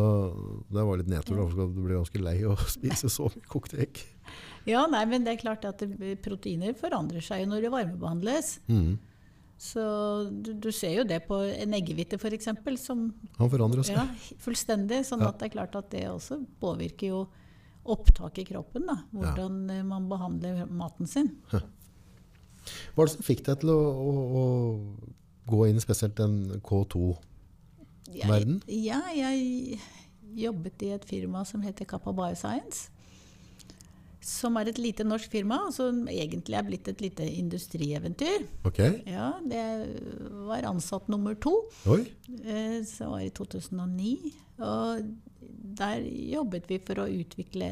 det var litt nedtur. da, for Du blir ganske lei av å [LAUGHS] spise så mye kokte egg. Ja, nei, men det er klart at proteiner forandrer seg jo når det varmebehandles. Mm. Så du, du ser jo det på en eggehvite f.eks. som Han forandrer seg. ja, fullstendig. Sånn Ja. at det er klart at det også påvirker jo opptaket i kroppen. da, Hvordan ja. man behandler maten sin. Hva er det som fikk deg til å, å, å gå inn spesielt den K2-verden? Jeg, ja, jeg jobbet i et firma som heter Kappa Bioscience. Som er et lite norsk firma, som egentlig er blitt et lite industrieventyr. Ok. Ja, det var ansatt nummer to. Oi. Så som var i 2009. Og der jobbet vi for å utvikle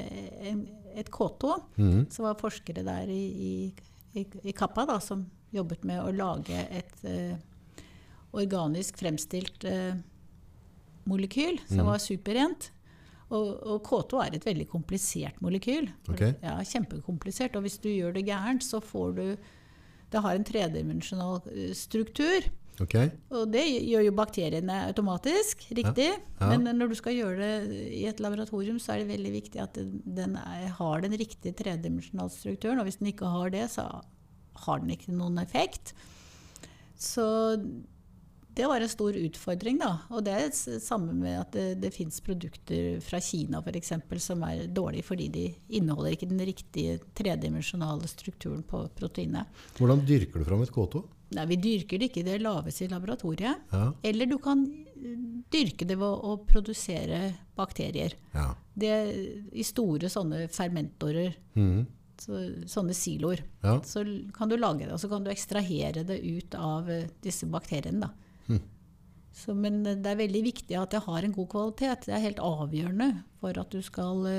en, et K2. Mm. Så var forskere der i, i, i, i Kappa da, som jobbet med å lage et eh, organisk fremstilt eh, molekyl som mm. var superrent. Og, og K2 er et veldig komplisert molekyl. Okay. Ja, Kjempekomplisert. Og hvis du gjør det gærent, så får du Det har en tredimensjonal eh, struktur. Okay. Og det gjør jo bakteriene automatisk, riktig. Ja. Men når du skal gjøre det i et laboratorium, så er det veldig viktig at den, den er, har den riktige tredimensjonale strukturen. Og hvis den ikke har det, så har den ikke noen effekt. Så det var en stor utfordring, da. Og det er det samme med at det, det fins produkter fra Kina f.eks. som er dårlige fordi de inneholder ikke den riktige tredimensjonale strukturen på proteinet. Hvordan dyrker du fram et K2? Nei, Vi dyrker det ikke, det lages i laboratoriet. Ja. Eller du kan eh, dyrke det ved å produsere bakterier. ja. Det I store sånne fermentorer, Mm. så, sånne siloer. ja. Så kan du lage det, og så kan du ekstrahere det ut av eh, disse bakteriene. Da. Så, men eh, det er veldig viktig at det har en god kvalitet. Det er helt avgjørende for at du skal Det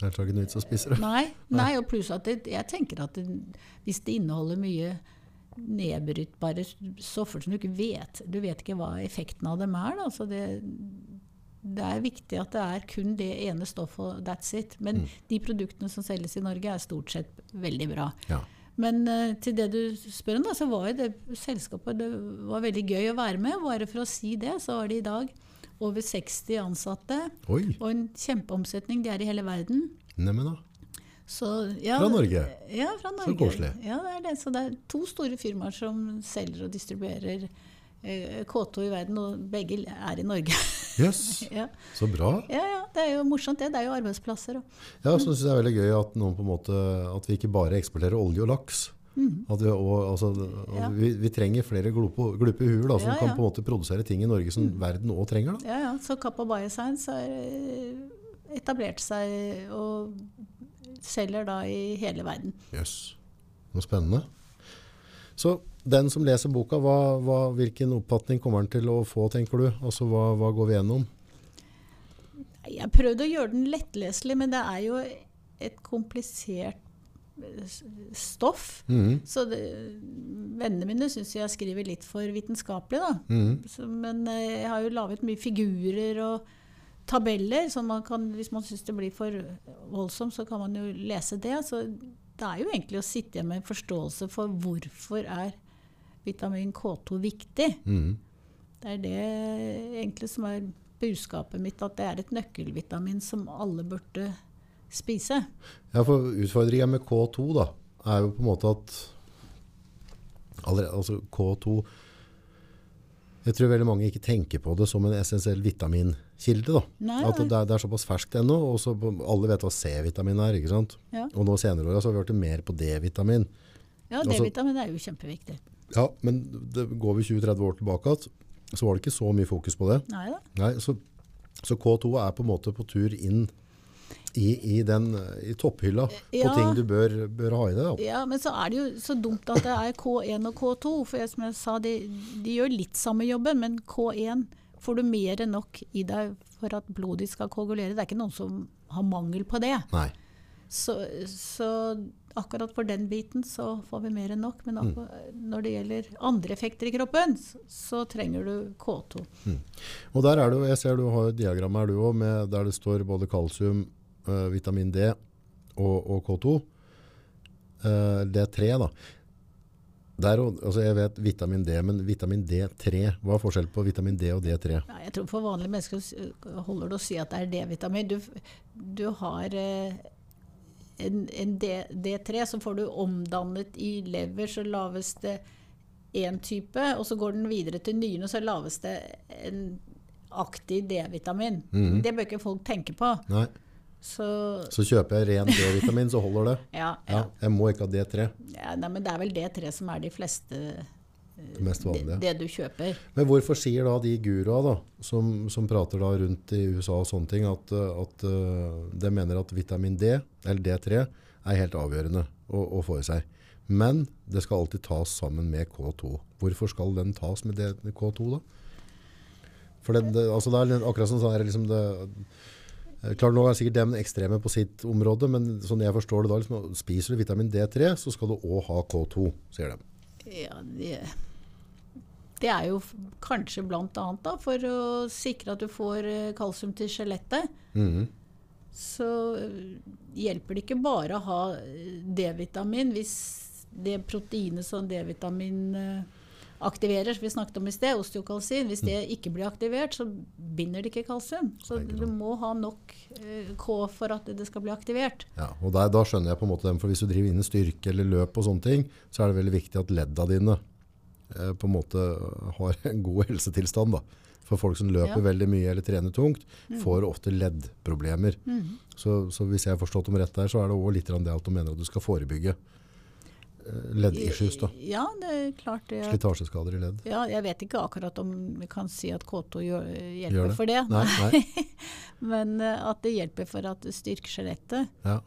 Jeg er ikke noe vits å spise det. Nei, nei og pluss at det, jeg tenker at det, hvis det inneholder mye nedbrytbare stoffer som du ikke vet Du vet ikke hva effekten av dem er. Da. Så det, det er viktig at det er kun det ene stoffet, that's it. Men de produktene som selges i Norge er stort sett veldig bra. Ja. Men eh, til det du spør om, da, så var jo det selskapet det var veldig gøy å være med. Bare for å si det, så har de i dag over 60 ansatte Oi. og en kjempeomsetning. De er i hele verden. Neimen da. Så, ja, Fra Norge? Ja, fra Norge. koselig. Ja, det er det. Så det er to store firmaer som selger og distribuerer K2 i verden, og begge er i Norge. [LAUGHS] Jøss, ja. så bra. ja, ja, det er jo morsomt det. Det er jo arbeidsplasser. Og. Ja, så synes jeg det er veldig gøy at, noen på en måte, at vi ikke bare eksporterer olje og laks. At vi, og, altså, Mm. Ja. vi, vi trenger flere glupe, glupe huer da, som kan på en måte produsere ting i Norge som verden også trenger. Da. Ja, ja. Så Kappa Bioscience har eh, etablert seg og selger da i hele verden. Jøss, noe spennende. Så den som leser boka, hva, hva, hvilken oppfatning kommer den til å få, tenker du? Altså, hva, hva går vi gjennom? Jeg prøvde å gjøre den lettleselig, men det er jo et komplisert eh, stoff. Mm. Så det, vennene mine syns jeg skriver litt for vitenskapelig, da. Mm. Så, men eh, jeg har jo laget mye figurer og tabeller, så man kan, hvis man syns det blir for voldsomt, så kan man jo lese det. Så det er jo egentlig å sitte igjen med en forståelse for hvorfor er vitamin K2 viktig. Mm. Det er det egentlig som er budskapet mitt, at det er et nøkkelvitamin som alle burde spise. Ja, for utfordringen med K2 da, er jo på en måte at allerede, altså K2 Jeg tror veldig mange ikke tenker på det som en essensiell vitaminkilde. da. At det er, det er såpass ferskt ennå, og så alle vet hva C-vitamin er. ikke sant? Ja, Og nå senere år så har vi hørt mer på D-vitamin. ja Altså- D-vitamin er jo kjempeviktig. Ja, men det går vi 20-30 år tilbake igjen, så var det ikke så mye fokus på det. Nei så, så K2 er på en måte på tur inn i, i, den, i topphylla på Ja. ting du bør, bør ha i det. Da. Ja, men så er det jo så dumt at det er K1 og K2. For jeg, som jeg sa, de, de gjør litt samme jobben, men K1 får du mer enn nok i deg for at blodet skal koagulere. Det er ikke noen som har mangel på det. Nei. Så, så akkurat for den biten så får vi mer enn nok. Men akkurat, når det gjelder andre effekter i kroppen, så, trenger du K2. Og der er det jeg ser du har et diagram her du òg, der det står både kalsium, eh, vitamin D og, og K2. Eh, D3 da. Der, altså jeg vet vitamin D, men vitamin D3, hva er forskjell på vitamin D og D3? Ja, jeg tror for vanlige mennesker holder det å si at det er D-vitamin. Du, du har eh, en, en D, D3, så får du omdannet i lever, så laves det én type, og så går den videre til nyrene, så laves det en aktiv D-vitamin. Mhm. Det bør ikke folk tenke på. Så Så kjøper jeg ren D-vitamin, så holder det. ja, Ja, ja. jeg må ikke ha D3, ja nei, men det er vel D3 som er de fleste det mest det, det du kjøper. Men hvorfor sier da de gurua da, som, som prater da rundt i USA og sånne ting, at, uh, at uh, de mener at vitamin D, eller D3, er helt avgjørende å, å få i seg. Men det skal alltid tas sammen med K2. Hvorfor skal den tas med D, K2 da? For det, det, altså det er akkurat akkurat sånn, så liksom det... eh, Klart nå er sikkert dem ekstreme på sitt område, men sånn jeg forstår det da, liksom, spiser du vitamin D3, så skal du også ha K2, sier de. Ja, det, det er jo kanskje annet for å sikre at du får eh, kalsium til skjelettet. Mm. Så eh, hjelper det ikke bare å ha eh, D-vitamin hvis det proteinet som D-vitamin aktiverer, som vi snakket om i sted, osteokalsin, hvis det ikke blir aktivert, så binder det ikke kalsium. Så du må ha nok K for at det skal bli aktivert. Ja, og der, da skjønner jeg på en måte dem, for hvis du driver inn i styrke eller løp og sånne ting, så er det veldig viktig at ledda dine på en måte [LAUGHS] har en god helsetilstand da. For folk som løper Ja. veldig mye eller trener tungt, får ofte leddproblemer. Så, så hvis jeg har forstått dem rett der, så er det også litt det at de mener at du skal forebygge eh, leddissues da. Ja, det er klart det. Slitasjeskader i ledd. Ja, jeg vet ikke akkurat om vi kan si at K2 gjør, hjelper det? for det. Nei, nei. [LAUGHS] Men eh, at det hjelper for at det styrker skjelettet. Ja.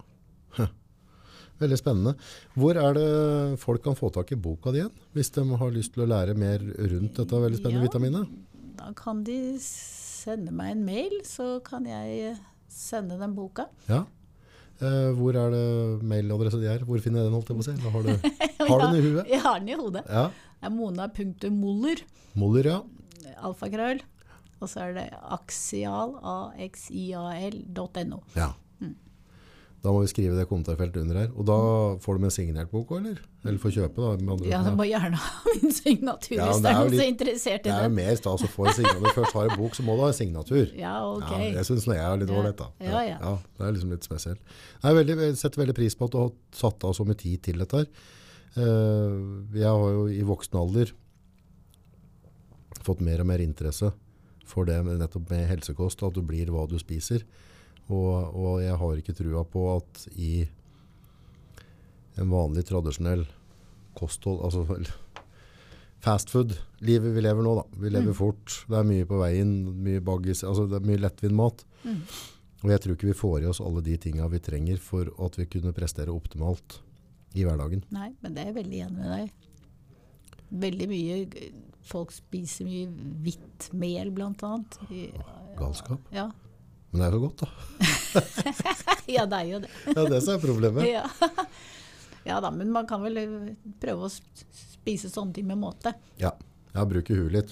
Veldig spennende. Hvor er det folk kan få tak i boka di igjen? Hvis de har lyst til å lære mer rundt dette veldig spennende Ja. vitaminet? Da kan de sende meg en mail, så kan jeg eh, sende dem boka. Ja. Eh, hvor er det mailadressa di er? Hvor finner jeg den? holdt jeg på å si? Har du, [LAUGHS] har du den i huet? Jeg har den i hodet. Ja. Det er mona.moller, Moller, ja. alfakrøll, og så er det axial, axial.no. ja. Da må vi skrive det kommentarfeltet under her. Og da får de en signert bok òg, eller? Eller får kjøpe, da. Med andre, Ja, du må gjerne ha [LAUGHS] min signatur Ja, hvis det er noen som er interessert i Det Det er jo mer stas å få en signatur. Når du først har en bok, så må du ha en signatur. Ja, ok. Ja, jeg syns jeg er litt Ja. ålreit, da. Ja, ja. Det er liksom litt spesielt. Jeg, veldig, jeg setter veldig pris på at du har satt av så mye tid til dette. her. Eh, jeg har jo i voksen alder fått mer og mer interesse for det nettopp med helsekost, at du blir hva du spiser. Og, og jeg har ikke trua på at i en vanlig, tradisjonell kosthold, altså vel, [LAUGHS] fast food-livet vi lever nå da. Vi lever fort, det er mye på veien, mye baggis, altså det er mye lettvint mat. Mm. Og jeg tror ikke vi får i oss alle de tingene vi trenger for at vi kunne prestere optimalt i hverdagen. Nei, men det er jeg veldig enig med deg. Veldig mye Folk spiser mye hvitt mel, annet. Galskap. Ja. Men det er jo godt, da. [LAUGHS] ja, det er jo det. [LAUGHS] Ja, det er det som er problemet. Ja. [LAUGHS] ja da, men man kan vel eh, prøve å spise sånne ting med måte. Ja, jeg bruker huet litt.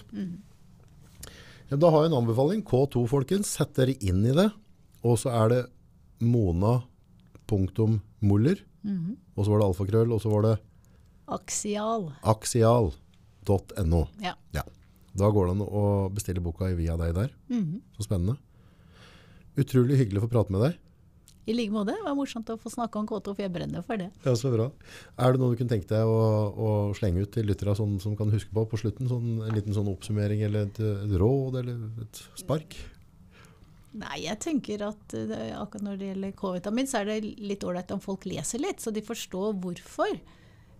Ja, da har jeg en anbefaling. K2, folkens. Sett dere inn i det. Og så er det mona.muller. Og så var det alfakrøll, og så var det Aksial. aksial.no. Ja. Ja. Da går det an å bestille boka via deg der. Mhm. Så spennende. Utrolig hyggelig å få prate med deg. I like måte. Det var morsomt å få snakke om K2, for jeg brenner for det. Ja, så bra. Er det noe du kunne tenke deg å, å slenge ut til lyttere sånn, som kan huske på på slutten? Sånn, en liten sånn oppsummering eller et, et råd eller et spark? Nei, jeg tenker at eh, det, akkurat når det gjelder K-vitamin, så er det litt ålreit om folk leser litt, så de forstår hvorfor.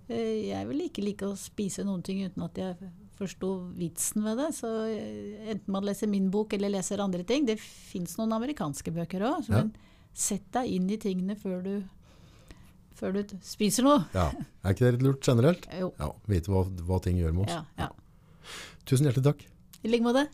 Eh, Jeg vil ikke like å spise noen ting uten at jeg forstår vitsen ved det. Så eh, enten man leser min bok eller leser andre ting. Det fins noen amerikanske bøker òg. Ja. Men sett deg inn i tingene før du, før du spiser noe. Ja. Er ikke det litt lurt generelt? Jo. Ja, Vite hva, hva ting gjør med oss. Ja, ja. Tusen hjertelig takk. I like måte.